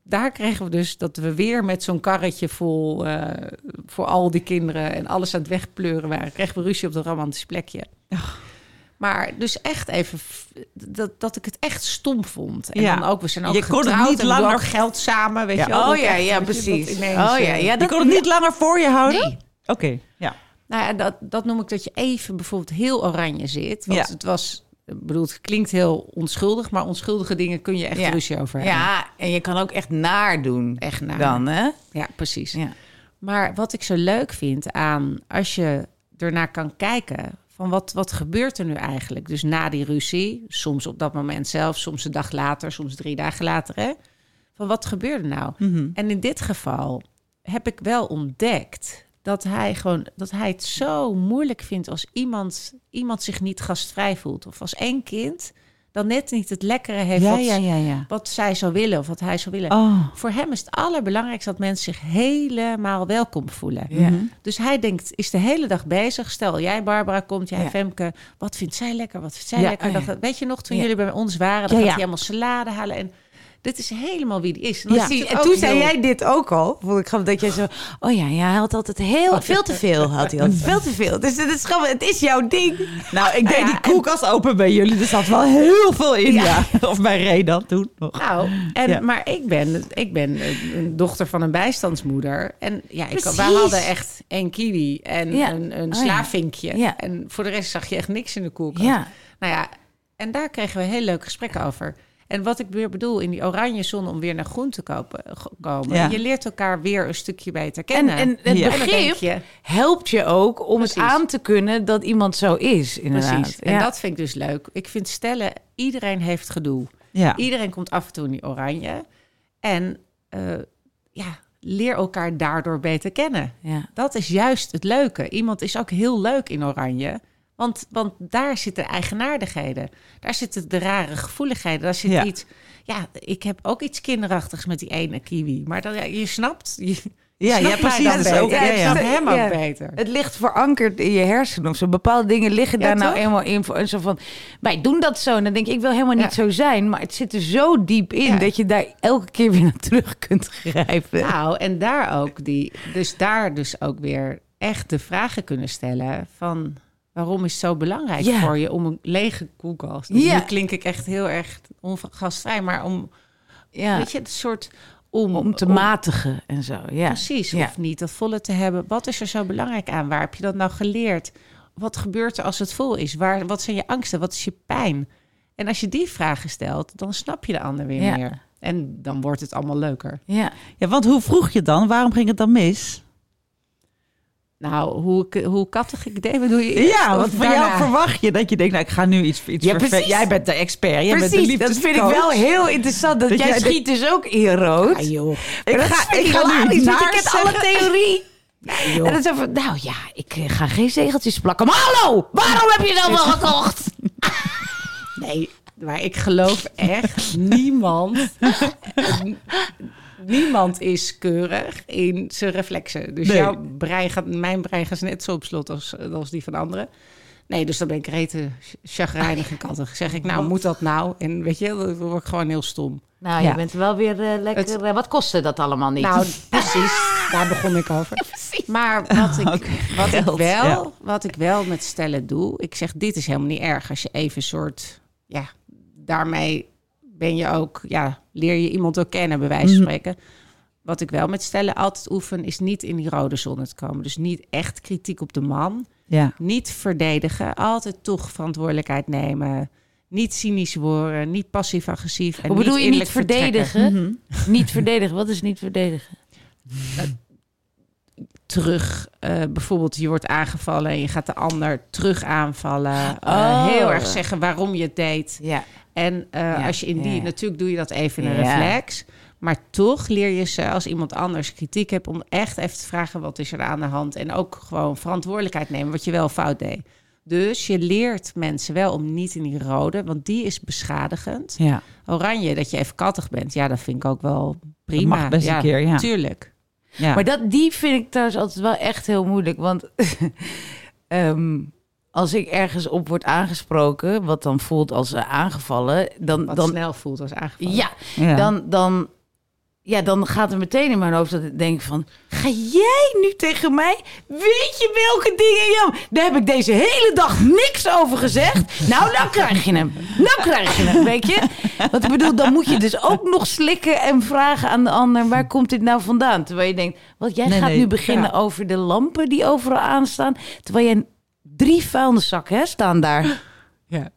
daar kregen we dus dat we weer met zo'n karretje vol eh, voor al die kinderen en alles aan het wegpleuren waren. Kregen we ruzie op dat romantisch plekje. Maar dus echt even dat, dat ik het echt stom vond. En Ja. dan ook, we zijn ook Je kon het niet langer- geld samen, weet Ja. je wel. Oh Dat ja, echt, ja, dat precies. ineens, Oh ja, eh, ja, Je dat kon het niet langer voor je houden? Nee. Oké, ja. Nou ja, dat, dat noem ik dat je even bijvoorbeeld heel oranje zit. Want Ja. het was, bedoel, het klinkt heel onschuldig, maar onschuldige dingen kun je echt Ja. ruzie over hebben. Ja, en je kan ook echt naar doen. echt naar. Dan, hè? Ja, precies. Ja. Maar wat ik zo leuk vind aan als je ernaar kan kijken van wat, wat gebeurt er nu eigenlijk? Dus na die ruzie, soms op dat moment zelf, soms een dag later, soms drie dagen later, hè? Van wat gebeurde nou? Mhm. En in dit geval heb ik wel ontdekt dat hij gewoon dat hij het zo moeilijk vindt als iemand, iemand zich niet gastvrij voelt. Of als één kind dan net niet het lekkere heeft Ja, wat, ja, ja, ja. wat zij zou willen of wat hij zou willen. Oh. Voor hem is het allerbelangrijkste dat mensen zich helemaal welkom voelen. Ja. Mhm. Dus hij denkt, is de hele dag bezig. Stel, jij Barbara komt, jij Ja. Femke. Wat vindt zij lekker? Wat vindt zij Ja, lekker? oh ja. Dat, weet je nog, toen Ja. jullie bij ons waren, dan Ja, gaat ja. hij helemaal salade halen. En dit is helemaal wie die is. En, Ja. En toen zei heel- jij dit ook al. Vond ik grappig dat jij zo... Oh ja, ja, hij had altijd heel... Veel te veel had hij altijd. Veel te veel. Dus het is, gewoon, het is jouw ding. Nou, ik deed Ja, die en- koelkast open bij jullie. Er zat wel heel veel in. Ja. Of bij Redan toen nog. Nou, en, Ja. maar ik ben, ik ben een- een dochter van een bijstandsmoeder. En ja, ik, wij hadden echt één kiwi en Ja. een, een Oh ja. slaavinkje. Ja. En voor de rest zag je echt niks in de koelkast. Ja. Nou ja, en daar kregen we heel leuke gesprekken over. En wat ik weer bedoel, in die oranje zon om weer naar groen te kopen, g- komen. Ja. Je leert elkaar weer een stukje beter En, kennen. en het Ja. En denk begrip je, helpt je ook om Precies. het aan te kunnen dat iemand zo is. Inderdaad. precies. En Ja. dat vind ik dus leuk. Ik vind stellen, iedereen heeft gedoe. Ja. Iedereen komt af en toe in die oranje. En eh, ja, leer elkaar daardoor beter kennen. Ja. Dat is juist het leuke. Iemand is ook heel leuk in oranje. Want, want daar zitten eigenaardigheden. Daar zitten de rare gevoeligheden. Daar zit Ja. iets... Ja, ik heb ook iets kinderachtigs met die ene kiwi. Maar dan, ja, je snapt... Je, Ja, snapt ja, precies. Dat ook- ja, Ik ja. snap hem ook beter. Het ligt verankerd in je hersenen of zo. Bepaalde dingen liggen Ja, daar nou eenmaal in. En zo van, wij doen dat zo. En dan denk ik, ik wil helemaal niet Ja. zo zijn. Maar het zit er zo diep in Ja. dat je daar elke keer weer naar terug kunt grijpen. Nou, en daar ook die, dus daar dus ook weer echt de vragen kunnen stellen van waarom is het zo belangrijk Ja. voor je om een lege koelkast. Ja. Nu klink ik echt heel erg ongastvrij, maar om, ja. weet je, het soort om, om te matigen en zo. Ja. Precies, Ja. of niet dat volle te hebben. Wat is er zo belangrijk aan? Waar heb je dat nou geleerd? Wat gebeurt er als het vol is? Waar, wat zijn je angsten? Wat is je pijn? En als je die vragen stelt, dan snap je de ander weer Ja. meer. En dan wordt het allemaal leuker. Ja. ja, want hoe vroeg je dan? Waarom ging het dan mis? Nou, hoe, ik- hoe kattig ik deed, bedoel je? Ja, want van jou verwacht je dat je denkt, nou, ik ga nu iets, iets Ja, precies. Jij bent de expert, jij bent de Precies, dat vind ik wel heel interessant. Dat, Dat jij schiet dus ook in rood. Ja, joh. Ik ga, ik ga nu naar je kent alle theorie. En dan zo van, nou ja, ik eh, ga geen zegeltjes plakken. Maar hallo, waarom heb je dat wel gekocht? Nee, maar ik geloof echt niemand. niemand is keurig in zijn reflexen. Dus Nee. jouw brein gaat, mijn brein gaat net zo op slot als, als die van anderen. Nee, dus dan ben ik rete chagrijnig en kattig. Zeg ik, nou, moet dat nou? En weet je, dan word ik gewoon heel stom. Nou, Ja. je bent wel weer eh, lekker... Het- eh, wat kostte dat allemaal niet? Nou, precies. Daar begon ik over. Maar wat ik, wat, ik wel, ja. wat ik wel met stellen doe, ik zeg, dit is helemaal niet erg. Als je even een soort, ja, daarmee ben je ook, ja, leer je iemand ook kennen, bij wijze van Mhm. spreken. Wat ik wel met stellen altijd oefen, is niet in die rode zone te komen. Dus niet echt kritiek op de man. Ja. Niet verdedigen. Altijd toch verantwoordelijkheid nemen. Niet cynisch worden. Niet passief-agressief. en Hoe bedoel je niet verdedigen? Niet verdedigen, wat is niet verdedigen? terug. eh, bijvoorbeeld, je wordt aangevallen en je gaat de ander terug aanvallen. Eh, Oh. Heel erg zeggen waarom je het deed. Ja. En eh, Ja, als je in die, ja. natuurlijk doe je dat even in een Ja. reflex. Maar toch leer je ze als iemand anders kritiek hebt om echt even te vragen wat is er aan de hand. En ook gewoon verantwoordelijkheid nemen wat je wel fout deed. Dus je leert mensen wel om niet in die rode, want die is beschadigend. ja. Oranje, dat je even kattig bent, ja, dat vind ik ook wel prima. mag best een keer, ja. Tuurlijk. ja. Maar dat, die vind ik trouwens altijd wel echt heel moeilijk. Want ehm, als ik ergens op word aangesproken, wat dan voelt als eh, aangevallen, dan, Wat dan, snel voelt als aangevallen. ja, ja. dan, dan, ja, dan gaat er meteen in mijn hoofd dat ik denk van... Ga jij nu tegen mij? Weet je welke dingen... Ja, daar heb ik deze hele dag niks over gezegd. Nou, nou krijg je hem. Nou krijg je hem, weet je? Want ik bedoel, dan moet je dus ook nog slikken en vragen aan de ander... waar komt dit nou vandaan? Terwijl je denkt, wat jij Nee, gaat nee, nu beginnen ja. over de lampen die overal aanstaan... terwijl jij drie vuilniszakken hè, staan daar. Ja.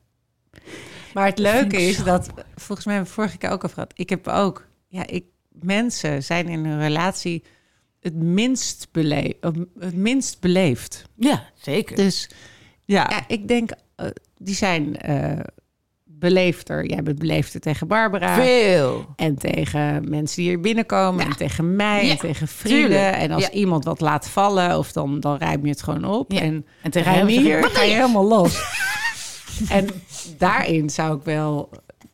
Maar het leuke is zo dat, volgens mij hebben we vorige keer ook al gehad, ik heb ook, ja, ik, mensen zijn in hun relatie het minst, bele het minst beleefd. Ja, zeker. Dus ja. ja, ik denk, eh, die zijn eh beleefder. Jij bent beleefder tegen Barbara. Veel. En tegen mensen die hier binnenkomen. En tegen mij. Ja, En tegen vrienden. tuurlijk. En als Ja. iemand wat laat vallen. Of dan, dan ruim je het gewoon op. En En tegen hem wat ga je? helemaal los. en daarin zou ik wel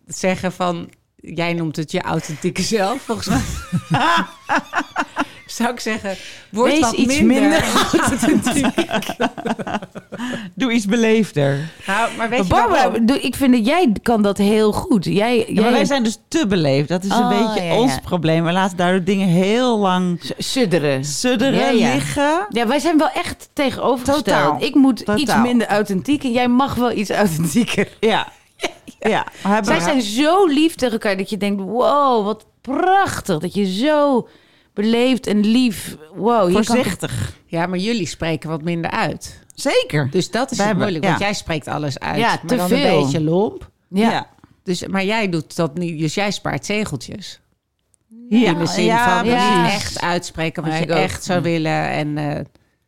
zeggen van... Jij noemt het je authentieke zelf, volgens mij. zou ik zeggen, word Wees wat iets minder. minder Doe iets beleefder. nou, maar weet je Barbara, waarom? doe- ik vind dat jij kan dat heel goed. Jij, Ja, jij maar wij zijn dus te beleefd. Dat is een Oh, beetje ja, ja. ons probleem. We laten daardoor dingen heel lang sudderen. sudderen, Ja, ja. liggen. Ja, wij zijn wel echt tegenovergesteld. Totaal. Ik moet iets minder authentiek en jij mag wel iets authentieker. Ja. ja. Zij zijn zo lief tegen elkaar dat je denkt, wow, wat prachtig. Dat je zo beleefd en lief... Wow, kan voorzichtig. Ja, maar jullie spreken wat minder uit. Zeker. Dus dat is hebben- moeilijk, want ja. jij spreekt alles uit. Ja, maar te dan veel. een beetje lomp. Ja. Dus, maar jij doet dat niet, dus jij spaart zegeltjes. Ja, in de zin ja, van echt uitspreken wat je echt zou willen. En eh,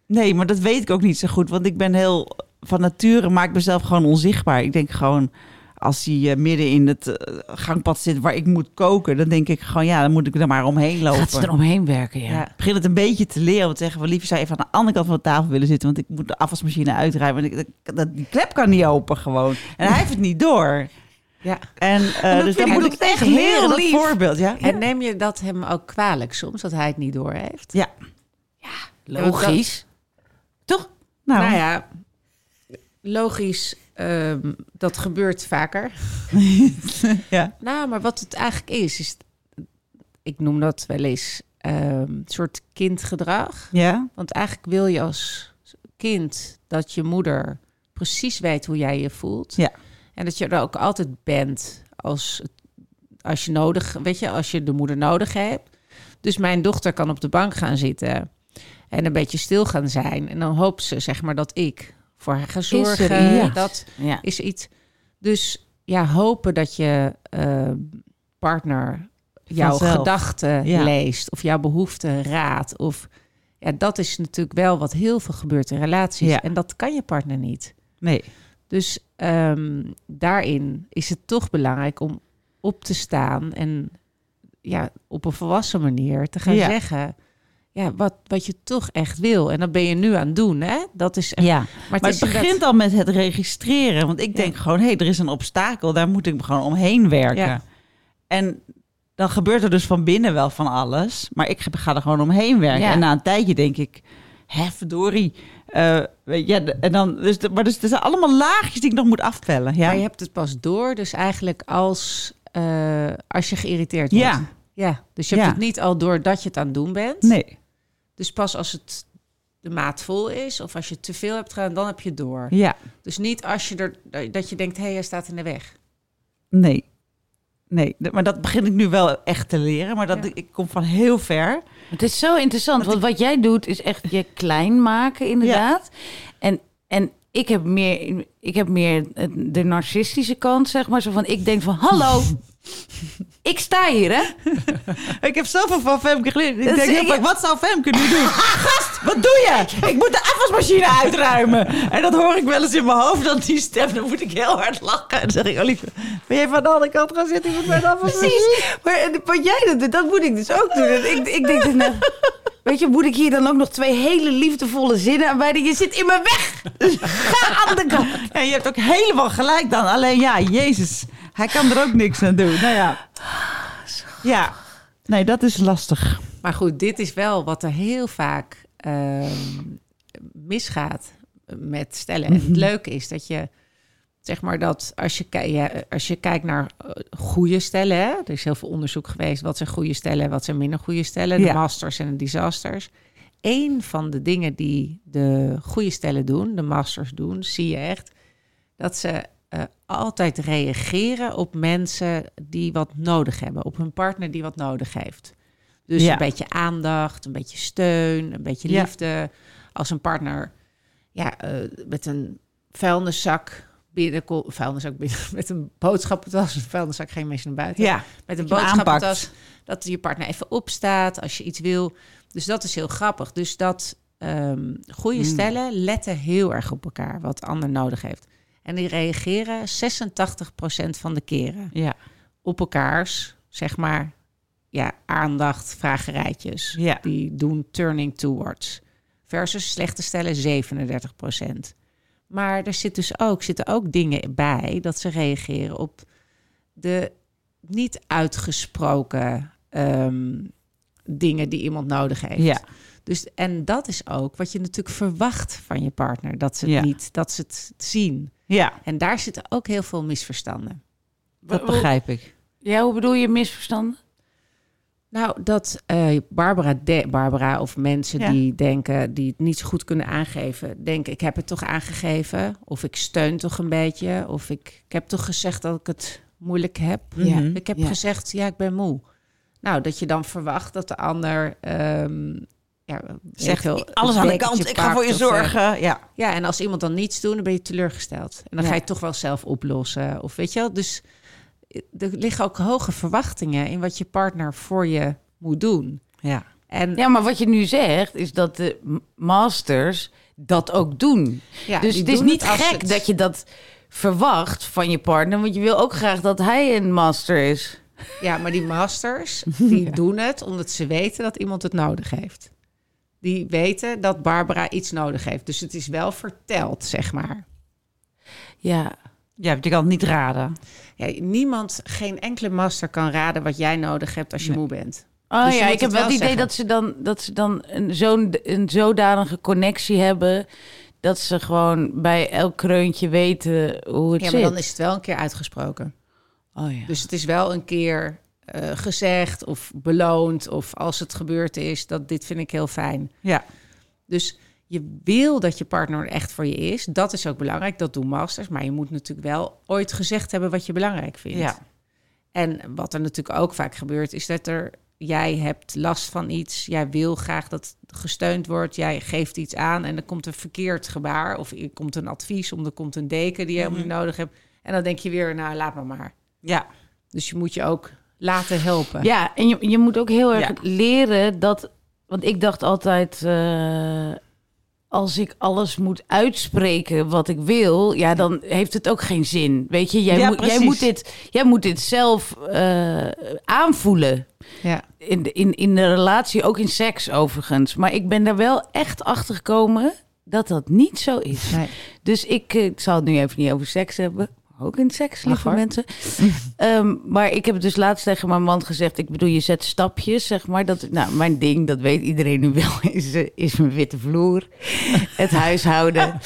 Nee, maar dat weet ik ook niet zo goed. Want ik ben heel... Van nature maak ik mezelf gewoon onzichtbaar. Ik denk gewoon... Als hij eh, midden in het eh, gangpad zit waar ik moet koken... dan denk ik gewoon, ja, dan moet ik er maar omheen lopen. Gaat ze eromheen werken, ja. ja. Ik begin het een beetje te leren. Want zeggen van liever zou je even aan de andere kant van de tafel willen zitten. Want ik moet de afwasmachine uitruimen. En ik, dat, die klep kan niet open gewoon. En hij heeft het niet door. ja. En eh, dat dus dat ik moet ik echt heel lief. voorbeeld. Ja, En neem je dat hem ook kwalijk soms, dat hij het niet door heeft? ja. Logisch. Toch? Nou, Nou ja, logisch, ehm, dat gebeurt vaker. ja. Nou, maar wat het eigenlijk is, is... Ik noem dat wel eens een soort kindgedrag. ja, Want eigenlijk wil je als kind dat je moeder precies weet hoe jij je voelt. Ja. En dat je er ook altijd bent als, als je nodig, weet je, als je de moeder nodig hebt. Dus mijn dochter kan op de bank gaan zitten en een beetje stil gaan zijn. En dan hoopt ze, zeg maar, dat ik voor haar ga zorgen. Dat Ja. is iets. Dus ja, hopen dat je eh, partner jouw Vanzelf. gedachten Ja. leest of jouw behoeften raadt. Of ja, dat is natuurlijk wel wat heel veel gebeurt in relaties. Ja. En dat kan je partner niet. nee. Dus ehm, daarin is het toch belangrijk om op te staan en ja, op een volwassen manier te gaan Ja. zeggen. Ja, wat, wat je toch echt wil. En dat ben je nu aan het doen, hè? Dat is echt, Ja, maar maar het begint al met het registreren. Want ik denk gewoon, hé, hey, er is een obstakel. Daar moet ik gewoon omheen werken. Ja. En dan gebeurt er dus van binnen wel van alles. Maar ik ga er gewoon omheen werken. Ja. En na een tijdje denk ik, hè, verdorie. Eh, ja, en dan, dus, maar dus, er zijn allemaal laagjes die ik nog moet afpellen. Ja, Maar je hebt het pas door, dus eigenlijk als, eh, als je geïrriteerd wordt. ja. ja. Dus je hebt het niet al door dat je het aan het doen bent. nee. Dus pas als het de maat vol is of als je te veel hebt gedaan, dan heb je het door. Ja, Dus niet als je er dat je denkt, hé, hey, hij staat in de weg. nee. Nee, maar dat begin ik nu wel echt te leren. Maar dat, Ja. ik kom van heel ver. Het is zo interessant, want wat jij doet is echt je klein maken, inderdaad. En, en ik heb meer, ik heb meer de narcistische kant, zeg maar. Zo van, ik denk van, hallo, ik sta hier, hè? Ik heb zoveel van Femke geleerd. Ik Dat denk heel vaak, wat zou Femke nu doen? Gast, wat doe je? Ik moet de afwasmachine uitruimen. En dat hoor ik wel eens in mijn hoofd, dan die stem. Dan moet ik heel hard lachen. En dan zeg ik, Olive, ben jij van de andere kant gaan zitten? Ik moet bij de afwasmachine. Precies. Maar eh, wat jij doet, dat moet ik dus ook doen. En Ik, ik denk, dan, weet je, moet ik hier dan ook nog twee hele liefdevolle zinnen aan wijden? Je zit in mijn weg. Ga aan de kant. Ja, je hebt ook helemaal gelijk dan. Alleen ja, Jezus, hij kan er ook niks aan doen. Nou ja. Ja, nee, dat is lastig. Maar goed, dit is wel wat er heel vaak ehm, misgaat met stellen. En het leuke is dat je, zeg maar, dat als je, ja, als je kijkt naar eh, goede stellen, hè, er is heel veel onderzoek geweest, wat zijn goede stellen en wat zijn minder goede stellen, de Ja. masters en de disasters. Eén van de dingen die de goede stellen doen, de masters doen, zie je echt, dat ze altijd reageren op mensen die wat nodig hebben, op hun partner die wat nodig heeft. Dus Ja. een beetje aandacht, een beetje steun, een beetje Ja. liefde. Als een partner ja, eh, met een vuilniszak binnenkomt, vuilniszak binnen, met een boodschappentas, een vuilniszak geen mensen naar buiten. Ja, met een boodschappentas, dat je partner even opstaat als je iets wil. Dus dat is heel grappig. Dus dat ehm goede Hmm. stellen letten heel erg op elkaar, wat de ander nodig heeft. En die reageren 86% van de keren ja, op elkaars, zeg maar, ja, aandacht, vragerijtjes. Ja. Die doen turning towards. Versus slechte stellen 37% Maar er zit dus ook, zitten ook dingen bij dat ze reageren op de niet uitgesproken ehm, dingen die iemand nodig heeft. Ja. Dus, en dat is ook wat je natuurlijk verwacht van je partner. Dat ze het Ja. niet, dat ze het zien. Ja, En daar zitten ook heel veel misverstanden. dat begrijp ik. Ja, hoe bedoel je misverstanden? Nou, dat eh, Barbara, de, Barbara of mensen Ja. die denken, die het niet zo goed kunnen aangeven, denken ik heb het toch aangegeven, of ik steun toch een beetje, of ik, ik heb toch gezegd dat ik het moeilijk heb. Ja. Mhm. Ik heb Ja. gezegd, ja, ik ben moe. Nou, dat je dan verwacht dat de ander ehm ja, Zegt ik veel, alles aan de kant, ik ga voor je of, eh, zorgen. Ja. ja, en als iemand dan niets doet, dan ben je teleurgesteld. En dan Ja. ga je het toch wel zelf oplossen. Of weet je wel, dus eh, er liggen ook hoge verwachtingen in wat je partner voor je moet doen. Ja. En Ja, maar wat je nu zegt, is dat de masters dat ook doen. ja, dus het is niet gek het- dat je dat verwacht van je partner. Want je wil ook graag dat hij een master is. Ja, maar die masters, die doen het omdat ze weten dat iemand het nodig heeft. Die weten dat Barbara iets nodig heeft. Dus het is wel verteld, zeg maar. Ja, Ja, je kan het niet raden. Ja, niemand, geen enkele master kan raden wat jij nodig hebt als je Nee. moe bent. Oh Dus ja, ik heb wel het idee zeggen. dat ze dan, dat ze dan een, zo'n, een zodanige connectie hebben... dat ze gewoon bij elk kreuntje weten hoe het Ja, zit. maar dan is het wel een keer uitgesproken. Oh ja. Dus het is wel een keer eh, gezegd of beloond. Of als het gebeurd is, dat dit vind ik heel fijn. Ja. Dus je wil dat je partner er echt voor je is. Dat is ook belangrijk. Dat doen masters. Maar je moet natuurlijk wel ooit gezegd hebben wat je belangrijk vindt. Ja. En wat er natuurlijk ook vaak gebeurt, is dat er jij hebt last van iets. Jij wil graag dat gesteund wordt. Jij geeft iets aan en er komt een verkeerd gebaar. Of er komt een advies, of er komt een deken die je niet nodig hebt. En dan denk je weer, nou laat maar maar. Ja. Dus je moet je ook laten helpen. Ja, en je, je moet ook heel erg Ja. leren dat... Want ik dacht altijd... eh, als ik alles moet uitspreken wat ik wil... ja, dan heeft het ook geen zin. Weet je, jij, Ja, moet, jij, moet, dit, jij moet dit zelf eh, aanvoelen. Ja. In de, in, in de relatie, ook in seks overigens. Maar ik ben daar wel echt achter gekomen dat dat niet zo is. Nee. Dus ik, eh, ik zal het nu even niet over seks hebben. Ook in seks, lieve mensen. Ehm, maar ik heb dus laatst tegen mijn man gezegd. Ik bedoel, je zet stapjes, zeg maar. Dat, nou, mijn ding, dat weet iedereen nu wel, is, eh, is mijn witte vloer. Het huishouden.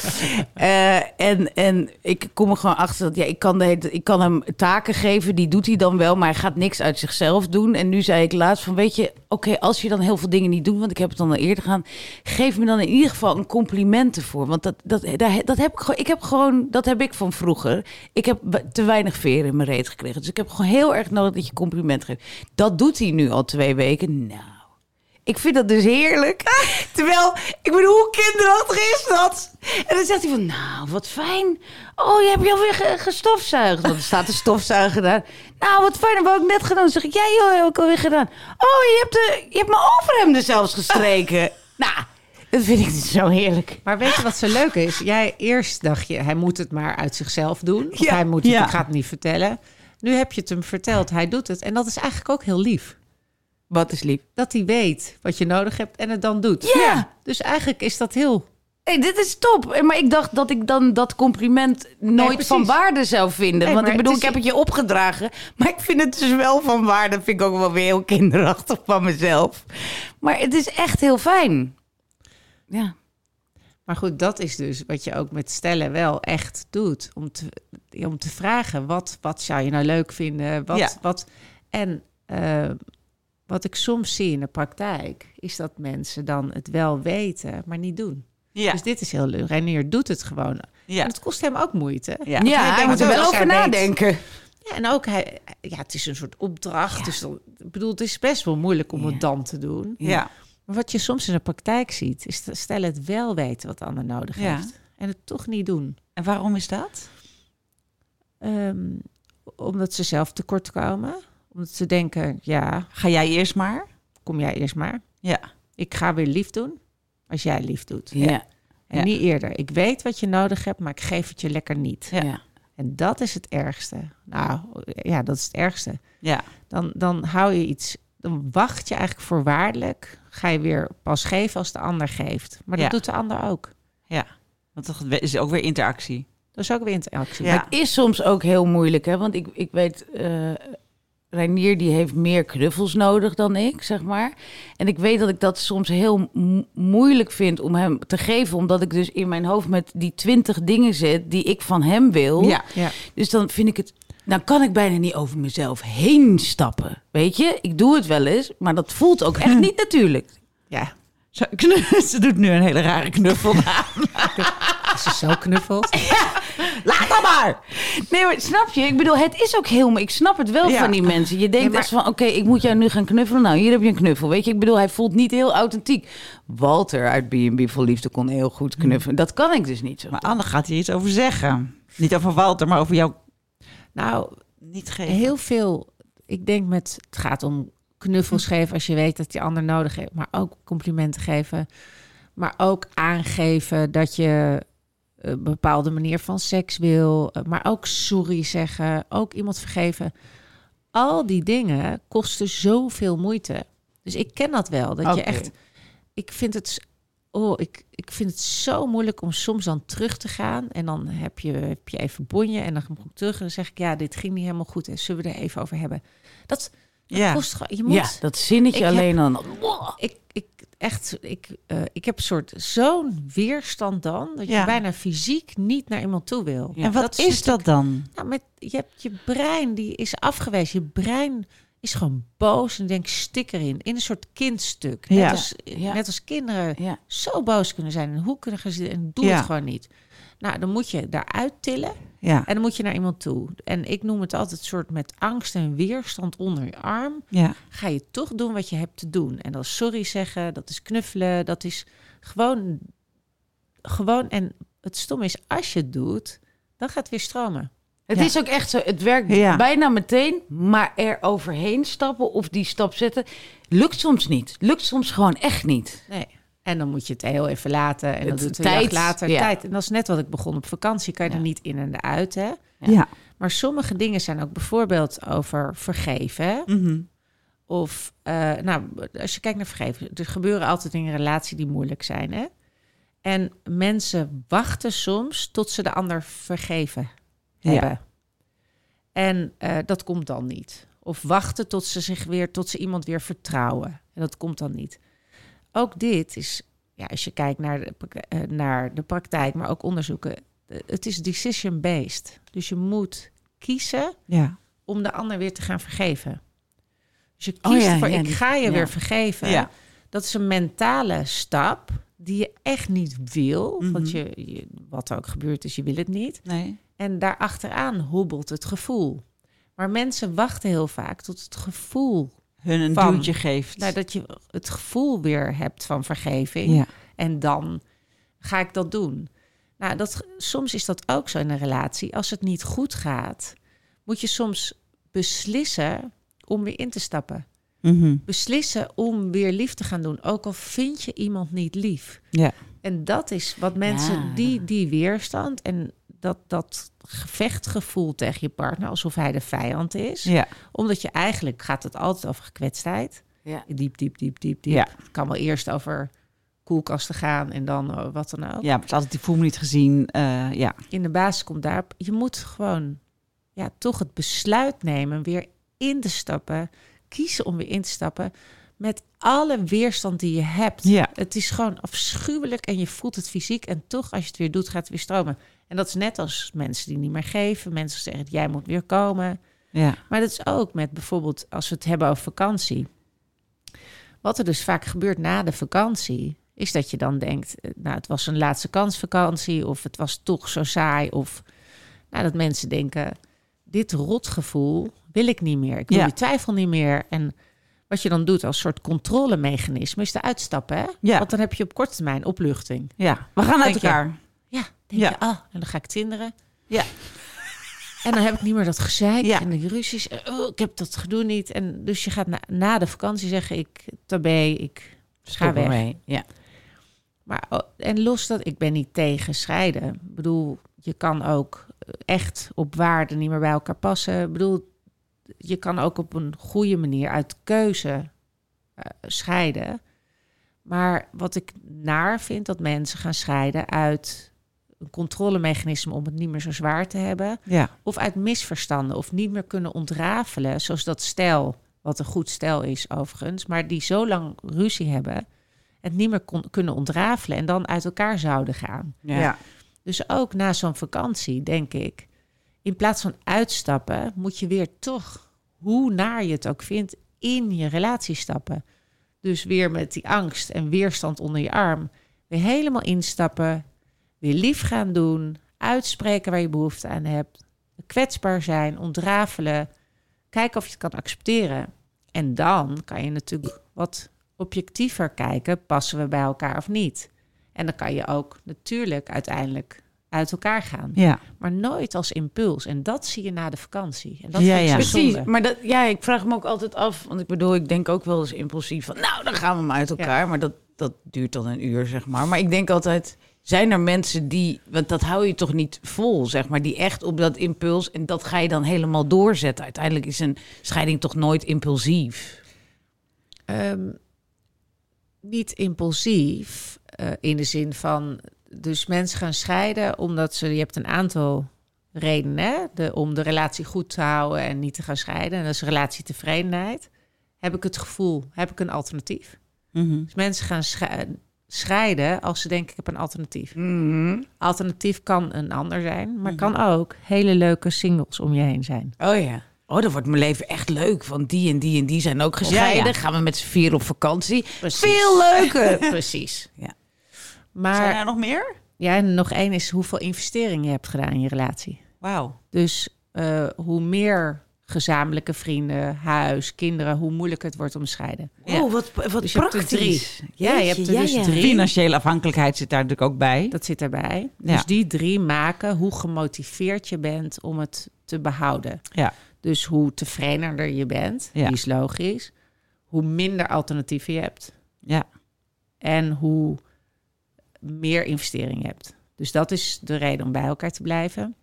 Eh, en, en ik kom er gewoon achter dat ja, ik, kan de, ik kan hem taken geven. Die doet hij dan wel, maar hij gaat niks uit zichzelf doen. En nu zei ik laatst van, weet je, oké, als je dan heel veel dingen niet doet, want ik heb het dan al eerder gedaan, geef me dan in ieder geval een compliment ervoor. Want dat, dat, daar- dat heb ik gewoon, ik heb gewoon, dat heb ik van vroeger. Ik heb we- te weinig veren in mijn reet gekregen. Dus ik heb gewoon heel erg nodig dat je compliment geeft. Dat doet hij nu al twee weken. Nou, ik vind dat dus heerlijk. Terwijl, ik bedoel, hoe kinderachtig is dat? En dan zegt hij van, nou, wat fijn. Oh, je hebt je alweer ge- gestofzuigd. Want er staat een stofzuiger daar. Nou, wat fijn, dat heb ik net gedaan. Zeg ik, ja joh, heb ik alweer gedaan. Oh, je hebt, de, je hebt mijn overhemden zelfs gestreken. nou, dat vind ik zo heerlijk. Maar weet je wat zo leuk is? Jij eerst dacht je, hij moet het maar uit zichzelf doen. Of Ja. hij moet het, Ja. ik ga het niet vertellen. Nu heb je het hem verteld, hij doet het. En dat is eigenlijk ook heel lief. Wat is lief. Dat hij weet wat je nodig hebt en het dan doet. Ja. Dus eigenlijk is dat heel... Hey, dit is top. Maar ik dacht dat ik dan dat compliment nooit van waarde zou vinden. Nee, Want ik bedoel, ik heb het je opgedragen. Maar ik vind het dus wel van waarde. Vind ik ook wel weer heel kinderachtig van mezelf. Maar het is echt heel fijn. Ja. Maar goed, dat is dus wat je ook met stellen wel echt doet. Om te, om te vragen, wat, wat zou je nou leuk vinden? Wat, Ja. wat, en eh, wat ik soms zie in de praktijk... is dat mensen dan het wel weten, maar niet doen. Ja. Dus dit is heel leuk. Renier doet het gewoon. Ja. En het kost hem ook moeite. Ja. Ja, hij moet er wel over weet- nadenken. Ja, en ook, hij, ja, het is een soort opdracht. Dus dan, ik bedoel, het is best wel moeilijk om Ja. het dan te doen. Ja. Wat je soms in de praktijk ziet, is dat stel het wel weten wat de ander nodig Ja. heeft. En het toch niet doen. En waarom is dat? Ehm, omdat ze zelf tekort komen. Omdat ze denken, ja, Ga jij eerst maar? kom jij eerst maar. Ja. Ik ga weer lief doen als jij lief doet. Ja. En Ja. niet eerder. Ik weet wat je nodig hebt, maar ik geef het je lekker niet. Ja. Ja. En dat is het ergste. Nou, ja, dat is het ergste. Ja. Dan, dan hou je iets, dan wacht je eigenlijk voorwaardelijk. Ga je weer pas geven als de ander geeft. Maar dat Ja. doet de ander ook. Ja. Want dat is ook weer interactie. Dat is ook weer interactie. Ja. Het is soms ook heel moeilijk, hè? Want ik, ik weet, eh, Reinier die heeft meer knuffels nodig dan ik, zeg maar. En ik weet dat ik dat soms heel mo- moeilijk vind om hem te geven, omdat ik dus in mijn hoofd met die twintig dingen zit die ik van hem wil. Ja. Ja. Dus dan vind ik het. Dan kan ik bijna niet over mezelf heen stappen. Weet je, ik doe het wel eens, maar dat voelt ook echt niet natuurlijk. ja. Zo, Ze doet nu een hele rare knuffel. Als ze zo knuffelt. Laat dat maar! Nee, maar snap je? Ik bedoel, het is ook heel... Ik snap het wel Ja. van die mensen. Je denkt Ja, maar- echt van, oké, ik moet jou nu gaan knuffelen. Nou, hier heb je een knuffel. Weet je, ik bedoel, hij voelt niet heel authentiek. Walter uit B&B voor Liefde kon heel goed knuffelen. Dat kan ik dus niet zo. Maar Anne gaat hier iets over zeggen. Niet over Walter, maar over jou Nou, niet geven. heel veel. Ik denk met het gaat om knuffels geven als je weet dat die ander nodig heeft, maar ook complimenten geven, maar ook aangeven dat je een bepaalde manier van seks wil, maar ook sorry zeggen, ook iemand vergeven. Al die dingen kosten zoveel moeite. Dus ik ken dat wel. Dat je echt. Ik vind het. Oh, ik, ik vind het zo moeilijk om soms dan terug te gaan. En dan heb je, heb je even bonje. En dan kom ik terug. En dan zeg ik: Ja, dit ging niet helemaal goed. En zullen we er even over hebben? Dat, dat Ja. kost gewoon. Je moet. Ja, dat zinnetje heb- alleen dan. Ik, ik, echt, ik, eh, ik heb een soort zo'n weerstand dan. Dat je Ja. bijna fysiek niet naar iemand toe wil. En wat is dat dan? nou, met, je hebt je brein, die is afgewezen. Je brein is gewoon boos en denkt, stik erin. In een soort kindstuk. Net, Ja. als, Ja. net als kinderen Ja. zo boos kunnen zijn. En hoe kunnen zitten en doe het gewoon niet. Nou, dan moet je daaruit tillen en dan moet je naar iemand toe. En ik noem het altijd soort met angst en weerstand onder je arm. Ga je toch doen wat je hebt te doen. En dat is sorry zeggen, dat is knuffelen, dat is gewoon... Gewoon, en het stom is, als je het doet, dan gaat het weer stromen. Het Ja. is ook echt zo, het werkt Ja. bijna meteen, maar er overheen stappen of die stap zetten, lukt soms niet. Lukt soms gewoon echt niet. Nee. En dan moet je het heel even laten. En dan doet het een tijd, dag later ja. tijd. En dat is net wat ik begon op vakantie. Kan je Ja. er niet in en uit, hè? Ja. Maar sommige dingen zijn ook bijvoorbeeld over vergeven. Mhm. Of, eh, nou, als je kijkt naar vergeven. Er gebeuren altijd dingen in een relatie die moeilijk zijn, hè? En mensen wachten soms tot ze de ander vergeven Ja. hebben. En eh, dat komt dan niet. Of wachten tot ze zich weer, tot ze iemand weer vertrouwen. En dat komt dan niet. Ook dit is, ja, als je kijkt naar de, eh, naar de praktijk, maar ook onderzoeken. eh, Het is decision-based. Dus je moet kiezen Ja. om de ander weer te gaan vergeven. Dus je Oh kiest ja, voor ja, ik ga je ja. weer vergeven. Ja. Dat is een mentale stap die je echt niet wil. Mhm. Want je, je, wat er ook gebeurt is, je wil het niet. Nee. En daarachteraan hobbelt het gevoel. Maar mensen wachten heel vaak tot het gevoel... Hun een Van. duwtje geeft. Nou, dat je het gevoel weer hebt van vergeving. ja. En dan ga ik dat doen. Nou, dat, soms is dat ook zo in een relatie. Als het niet goed gaat, moet je soms beslissen om weer in te stappen. Mhm. Beslissen om weer lief te gaan doen. Ook al vind je iemand niet lief. Ja. En dat is wat mensen, Ja. die, die weerstand en dat, dat gevechtgevoel tegen je partner, alsof hij de vijand is. Ja. Omdat je eigenlijk gaat het altijd over gekwetstheid. Ja. Diep, diep, diep, diep, diep. Ja. Het kan wel eerst over koelkasten gaan en dan eh, wat dan ook. Ja, het is altijd die voel me niet gezien. eh, ja. In de basis komt daarop, je moet gewoon ja, toch het besluit nemen weer in te stappen. Kiezen om weer in te stappen met alle weerstand die je hebt. Ja. Het is gewoon afschuwelijk en je voelt het fysiek. En toch, als je het weer doet, gaat het weer stromen. En dat is net als mensen die niet meer geven. Mensen zeggen, jij moet weer komen. Ja. Maar dat is ook met bijvoorbeeld als we het hebben over vakantie. Wat er dus vaak gebeurt na de vakantie, is dat je dan denkt, eh, nou het was een laatste kansvakantie of het was toch zo saai of nou, dat mensen denken, dit rotgevoel wil ik niet meer. Ik wil Ja. die twijfel niet meer. En wat je dan doet als soort controlemechanisme is de uitstappen. Hè? Ja. Want dan heb je op korte termijn opluchting. ja. We gaan uit je- elkaar. Denk Ja. je, ah, en dan ga ik tinderen. Ja. En dan heb ik niet meer dat gezeik Ja. en die ruzies. Oh, ik heb dat gedoe niet. En dus je gaat na, na de vakantie zeggen, ik tabé, ik ga weg. Ja. Maar, oh, en los dat, ik ben niet tegen scheiden. Ik bedoel, je kan ook echt op waarde niet meer bij elkaar passen. Ik bedoel, je kan ook op een goede manier uit keuze eh, scheiden. Maar wat ik naar vind, dat mensen gaan scheiden uit een controlemechanisme om het niet meer zo zwaar te hebben. Ja. Of uit misverstanden of niet meer kunnen ontrafelen. Zoals dat stel, wat een goed stel is overigens, maar die zo lang ruzie hebben, het niet meer kon, kunnen ontrafelen en dan uit elkaar zouden gaan. Ja. Dus ook na zo'n vakantie, denk ik, in plaats van uitstappen, moet je weer toch, hoe naar je het ook vindt, in je relatie stappen. Dus weer met die angst en weerstand onder je arm, weer helemaal instappen, weer lief gaan doen, uitspreken waar je behoefte aan hebt, kwetsbaar zijn, ontrafelen, kijken of je het kan accepteren. En dan kan je natuurlijk wat objectiever kijken, passen we bij elkaar of niet. En dan kan je ook natuurlijk uiteindelijk uit elkaar gaan. Ja. Maar nooit als impuls. En dat zie je na de vakantie. En dat Ja, vind ik ja. zo Precies, maar dat, ja, ik vraag me ook altijd af. Want ik bedoel, ik denk ook wel eens impulsief van... nou, dan gaan we maar uit elkaar. Maar dat, dat duurt dan een uur, zeg maar. Maar ik denk altijd, zijn er mensen die... want dat hou je toch niet vol, zeg maar... die echt op dat impuls... en dat ga je dan helemaal doorzetten. Uiteindelijk is een scheiding toch nooit impulsief? Ehm, niet impulsief eh, in de zin van... Dus mensen gaan scheiden omdat ze... Je hebt een aantal redenen hè? De, om de relatie goed te houden en niet te gaan scheiden. En dat is relatietevredenheid. Heb ik het gevoel, heb ik een alternatief? Mhm. Dus mensen gaan sche- scheiden als ze denken ik heb een alternatief. Mhm. Alternatief kan een ander zijn, maar Mhm. kan ook hele leuke singles om je heen zijn. Oh ja. Oh, dan wordt mijn leven echt leuk. Want die en die en die zijn ook gescheiden. Ja, ja. Gaan we met z'n vier op vakantie. Precies. Veel leuker. Precies. Ja. Maar Zijn er nog meer? ja, en nog één is hoeveel investering je hebt gedaan in je relatie. Wauw. Dus eh, hoe meer gezamenlijke vrienden, huis, kinderen, hoe moeilijker het wordt om te scheiden. Ja. Oh, wat, wat Dus praktisch. Ja, je hebt er dus drie. Financiële afhankelijkheid zit daar natuurlijk ook bij. Dat zit erbij. Ja. Dus die drie maken hoe gemotiveerd je bent om het te behouden. Ja. Dus hoe tevredener je bent, Ja. die is logisch. Hoe minder alternatieven je hebt. Ja. En hoe meer investering je hebt. Dus dat is de reden om bij elkaar te blijven.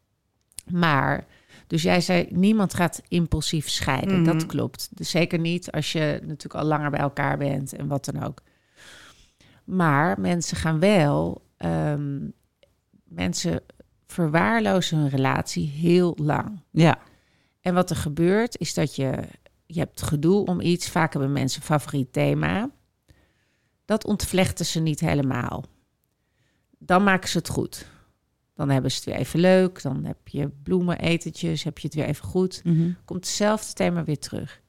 Maar, dus jij zei, niemand gaat impulsief scheiden. Mhm. Dat klopt. Dus zeker niet als je natuurlijk al langer bij elkaar bent en wat dan ook. Maar mensen gaan wel, ehm, mensen verwaarlozen hun relatie heel lang. Ja. En wat er gebeurt is dat je, je hebt gedoe om iets. Vaak hebben mensen een favoriet thema. Dat ontvlechten ze niet helemaal. Dan maken ze het goed. Dan hebben ze het weer even leuk. Dan heb je bloemen, etentjes, heb je het weer even goed. Mhm. Komt hetzelfde thema weer terug.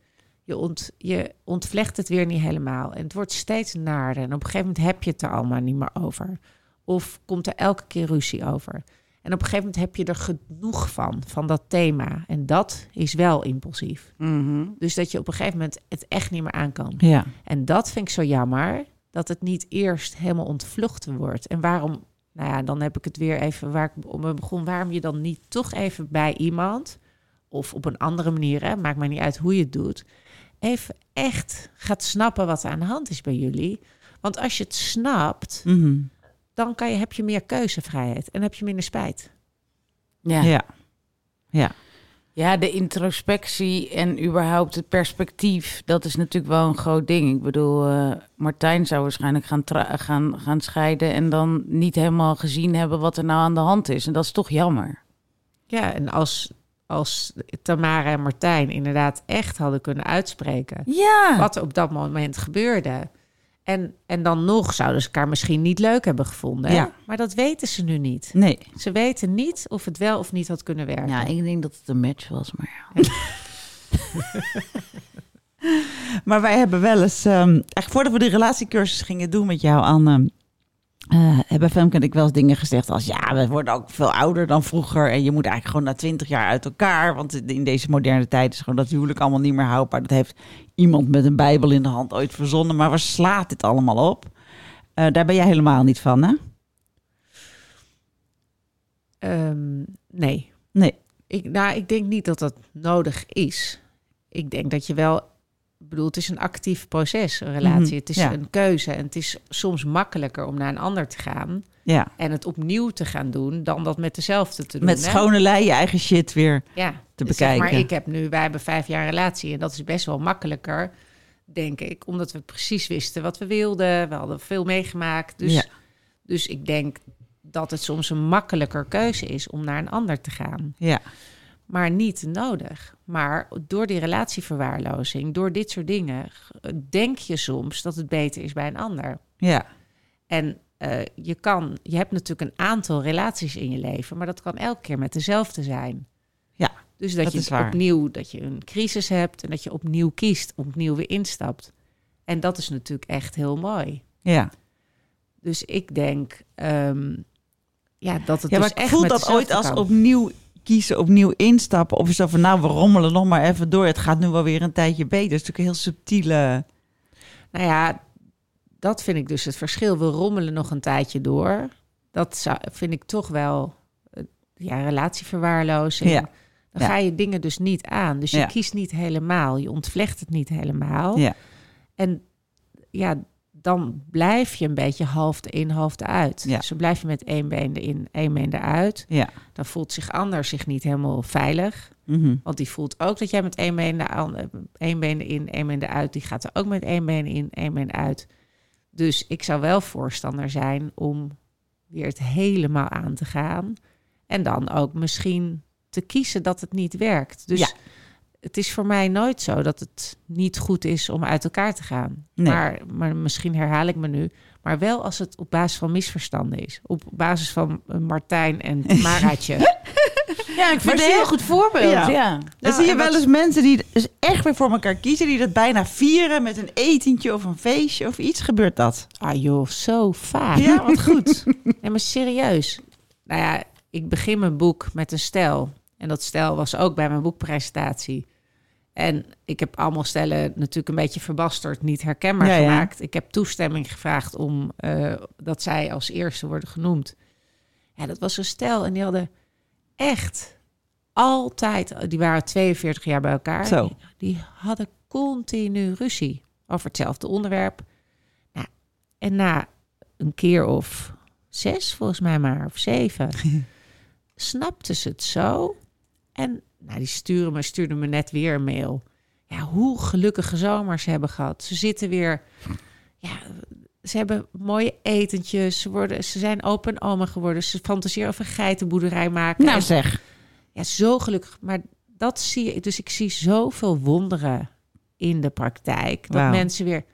Je, ont, je ontvlecht het weer niet helemaal. En het wordt steeds naarder. En op een gegeven moment heb je het er allemaal niet meer over. Of komt er elke keer ruzie over. En op een gegeven moment heb je er genoeg van, van dat thema. En dat is wel impulsief. Mhm. Dus dat je op een gegeven moment het echt niet meer aan kan. Ja. En dat vind ik zo jammer, dat het niet eerst helemaal ontvluchten wordt. En waarom, nou ja, dan heb ik het weer even waar ik om begon. Waarom je dan niet toch even bij iemand, of op een andere manier, hè, maakt mij niet uit hoe je het doet, even echt gaat snappen wat er aan de hand is bij jullie. Want als je het snapt, Mhm. dan kan je, heb je meer keuzevrijheid en heb je minder spijt. Ja. Ja. Ja. Ja, de introspectie en überhaupt het perspectief, dat is natuurlijk wel een groot ding. Ik bedoel, eh, Martijn zou waarschijnlijk gaan, gaan, gaan scheiden en dan niet helemaal gezien hebben wat er nou aan de hand is. En dat is toch jammer. Ja, en als, als Tamara en Martijn inderdaad echt hadden kunnen uitspreken Ja. wat er op dat moment gebeurde. En, en dan nog zouden ze elkaar misschien niet leuk hebben gevonden. Ja. Maar dat weten ze nu niet. Nee. Ze weten niet of het wel of niet had kunnen werken. Ja, ik denk dat het een match was, maar ja. Maar wij hebben wel eens, eigenlijk voordat we de relatiecursus gingen doen met jou, Anne, eh, hebben Femke en ik wel eens dingen gezegd als, ja, we worden ook veel ouder dan vroeger en je moet eigenlijk gewoon na twintig jaar uit elkaar, want in deze moderne tijd is gewoon dat huwelijk allemaal niet meer houdbaar. Dat heeft iemand met een bijbel in de hand ooit verzonnen, maar waar slaat dit allemaal op? Eh, daar ben jij helemaal niet van, hè? Ehm, nee. Nee. Ik, nou, ik denk niet dat dat nodig is. Ik denk dat je wel... Ik bedoel, het is een actief proces, een relatie. Mhm, Het is ja. een keuze. En het is soms makkelijker om naar een ander te gaan... Ja. en het opnieuw te gaan doen... dan dat met dezelfde te doen. Met hè? schone lei je eigen shit weer. ja, te dus zeg bekijken. maar, ik heb nu, wij hebben vijf jaar relatie en dat is best wel makkelijker, denk ik, omdat we precies wisten wat we wilden. We hadden veel meegemaakt. Dus, Ja. dus ik denk dat het soms een makkelijker keuze is om naar een ander te gaan. Ja. Maar niet nodig. Maar door die relatieverwaarlozing, door dit soort dingen, denk je soms dat het beter is bij een ander. Ja. En eh, je kan, je hebt natuurlijk een aantal relaties in je leven, maar dat kan elke keer met dezelfde zijn. Ja, Dus dat, dat je opnieuw, dat je een crisis hebt en dat je opnieuw kiest, opnieuw weer instapt. En dat is natuurlijk echt heel mooi. Ja. Dus ik denk, ehm, ja, dat het ja, dus maar ik echt voel dat ooit als kan. opnieuw kiezen, opnieuw instappen. Of zo van, nou, we rommelen nog maar even door. Het gaat nu wel weer een tijdje beter. Dat is natuurlijk een heel subtiele... Nou ja, dat vind ik dus het verschil. We rommelen nog een tijdje door. Dat zou, vind ik toch wel eh, ja, relatieverwaarlozing. Ja. Dan Ja. ga je dingen dus niet aan. Dus je Ja. kiest niet helemaal. Je ontvlecht het niet helemaal. Ja. En ja, dan blijf je een beetje half in, half uit. Ja. Dus dan blijf je met één been erin, één been eruit. Ja. Dan voelt zich ander zich niet helemaal veilig. Mhm. Want die voelt ook dat jij met één been, de an- één been in, één been eruit. Die gaat er ook met één been in, één been uit. Dus ik zou wel voorstander zijn om weer het helemaal aan te gaan. En dan ook misschien te kiezen dat het niet werkt. Dus Ja. Het is voor mij nooit zo dat het niet goed is om uit elkaar te gaan. Nee. Maar, maar misschien herhaal ik me nu. Maar wel als het op basis van misverstanden is. Op basis van eh, Martijn en Maraatje. Ja, ik vind het een heel goed voorbeeld. Ja. Ja. Dan Nou, zie je en wel eens mensen die dus echt weer voor elkaar kiezen, die dat bijna vieren met een etentje of een feestje of iets. Gebeurt dat? Ah joh, zo vaak. Ja, wat goed. Nee, maar serieus. Nou ja, ik begin mijn boek met een stel. En dat stel was ook bij mijn boekpresentatie. En ik heb allemaal stellen natuurlijk een beetje verbasterd, niet herkenbaar Ja, ja. gemaakt. Ik heb toestemming gevraagd om eh, dat zij als eerste worden genoemd. Ja, dat was een stel en die hadden echt altijd, die waren 42 jaar bij elkaar. Zo. Die, die hadden continu ruzie over hetzelfde onderwerp. Nou, en na een keer of zes, volgens mij maar, of zeven, snapten ze het zo. En nou, die sturen me, stuurden me net weer een mail. Ja, hoe gelukkige zomers ze hebben gehad. Ze zitten weer, ja, ze hebben mooie etentjes. Ze, worden, ze zijn open oma geworden. Ze fantaseren over geitenboerderij maken. Nou En- zeg. ja, zo gelukkig. Maar dat zie ik. Dus ik zie zoveel wonderen in de praktijk. Dat mensen weer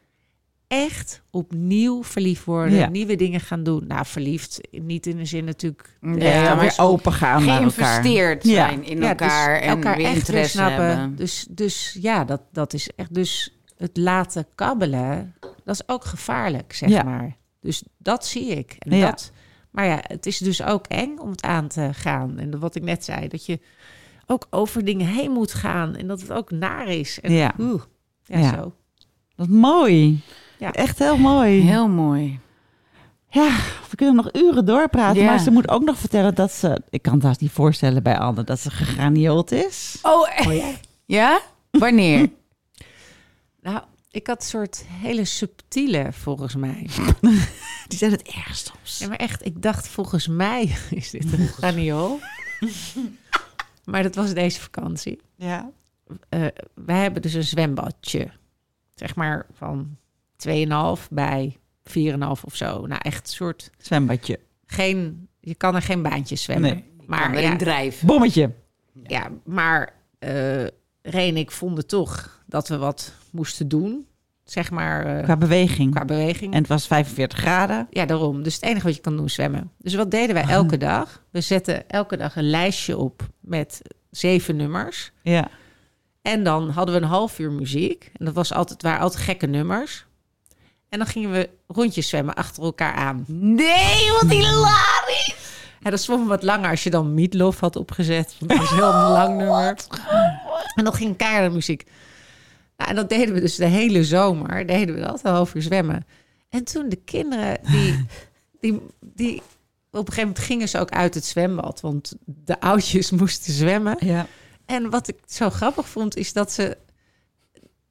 echt opnieuw verliefd worden. Ja. Nieuwe dingen gaan doen. Nou, verliefd. Niet in de zin natuurlijk. Nee, eh, ja, Ja, maar weer open gaan naar elkaar. Geïnvesteerd Ja. zijn in ja, elkaar dus en elkaar weer echt weer interesse snappen. hebben. Dus, dus ja, dat, dat is echt. Dus het laten kabbelen, dat is ook gevaarlijk, zeg Ja. maar. Dus dat zie ik. En Ja. dat, maar ja, het is dus ook eng om het aan te gaan. En wat ik net zei, dat je ook over dingen heen moet gaan. En dat het ook naar is. En, Ja. oeh, ja, Ja. zo. Wat mooi. Ja. Echt heel mooi. Heel mooi. Ja, we kunnen nog uren doorpraten. Ja. Maar ze moet ook nog vertellen dat ze... Ik kan het haast niet voorstellen bij Anne dat ze gegraniold is. Oh, ja? Wanneer? Nou, ik had een soort hele subtiele, volgens mij. Die zijn het erg soms. Ja, maar echt, ik dacht volgens mij is dit een graniool. maar dat was deze vakantie. Ja. Eh, wij hebben dus een zwembadje. Zeg maar van 2,5 bij 4,5 of zo. Nou, echt een soort... Zwembadje. Geen, je kan er geen baantjes zwemmen. Nee. Maar ja, in drijf. Bommetje. ja, maar eh Ray en ik vonden toch dat we wat moesten doen. Zeg maar eh, Qua beweging. qua beweging. En het was 45 graden. Ja, daarom. Dus het enige wat je kan doen is zwemmen. Dus wat deden wij elke dag? We zetten elke dag een lijstje op met zeven nummers. Ja. En dan hadden we een half uur muziek. En dat was altijd, waren altijd gekke nummers. En dan gingen we rondjes zwemmen achter elkaar aan. Nee, wat hilarisch! En dat zwom wat langer als je dan Meatloaf had opgezet. Want dat is een heel lang nummer. En dan ging keiharde muziek. Nou, en dat deden we dus de hele zomer. Deden we dat, een half uur zwemmen. En toen de kinderen, die, die, die... Op een gegeven moment gingen ze ook uit het zwembad. Want de oudjes moesten zwemmen. Ja. En wat ik zo grappig vond, is dat ze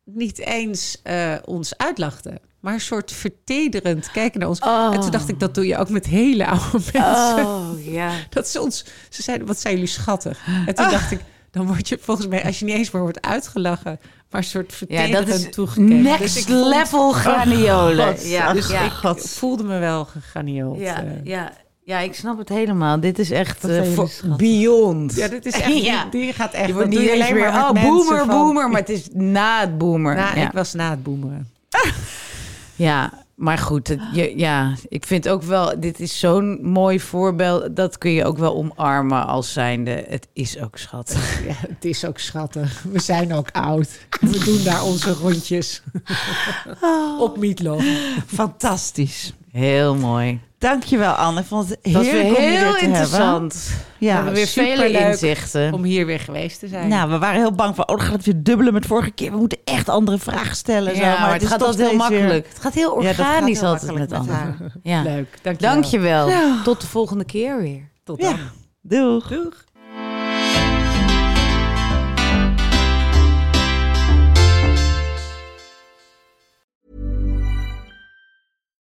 niet eens eh, ons uitlachten. Maar een soort vertederend kijken naar ons. En toen dacht ik, dat doe je ook met hele oude mensen. Oh, ja. Dat ze ons, ze zeiden, wat zijn jullie schattig. En toen dacht ik, dan word je volgens mij, als je niet eens meer wordt uitgelachen, maar een soort Ja, vertederend dat is toegekeken. next Dus ik vond- level graniolen. God, ja, Dus ja. ik voelde me wel gegraniold. ja, eh. ja. Ja, ik snap het helemaal. Dit is echt voor- schat. beyond. Ja, dit is echt... Ja. Die, gaat echt... Je wordt niet alleen meer, maar oh, met mensen boomer, van- boomer, maar het is na het boomer. Ja. ik was na het boemeren. ja, maar goed, het, je, ja, ik vind ook wel, dit is zo'n mooi voorbeeld. Dat kun je ook wel omarmen als zijnde. Het is ook schattig. Ja, het is ook schattig. We zijn ook oud. We doen daar onze rondjes. Op Meatloaf. Fantastisch. Heel mooi. Dankjewel, Anne. Ik vond het heerlijk weer om heel te interessant. hebben. we Ja, hebben weer vele inzichten. Om hier weer geweest te zijn. Nou, we waren heel bang van, oh, dan gaat het weer dubbelen met vorige keer. We moeten echt andere vragen stellen. Ja, zo. maar, het, gaat toch altijd heel weer- makkelijk. Het gaat heel Ja, gaat organisch heel altijd met met anderen. Ja. Leuk. Dankjewel. Dankjewel. Tot de volgende keer weer. Tot Ja. dan. Doeg. Doeg.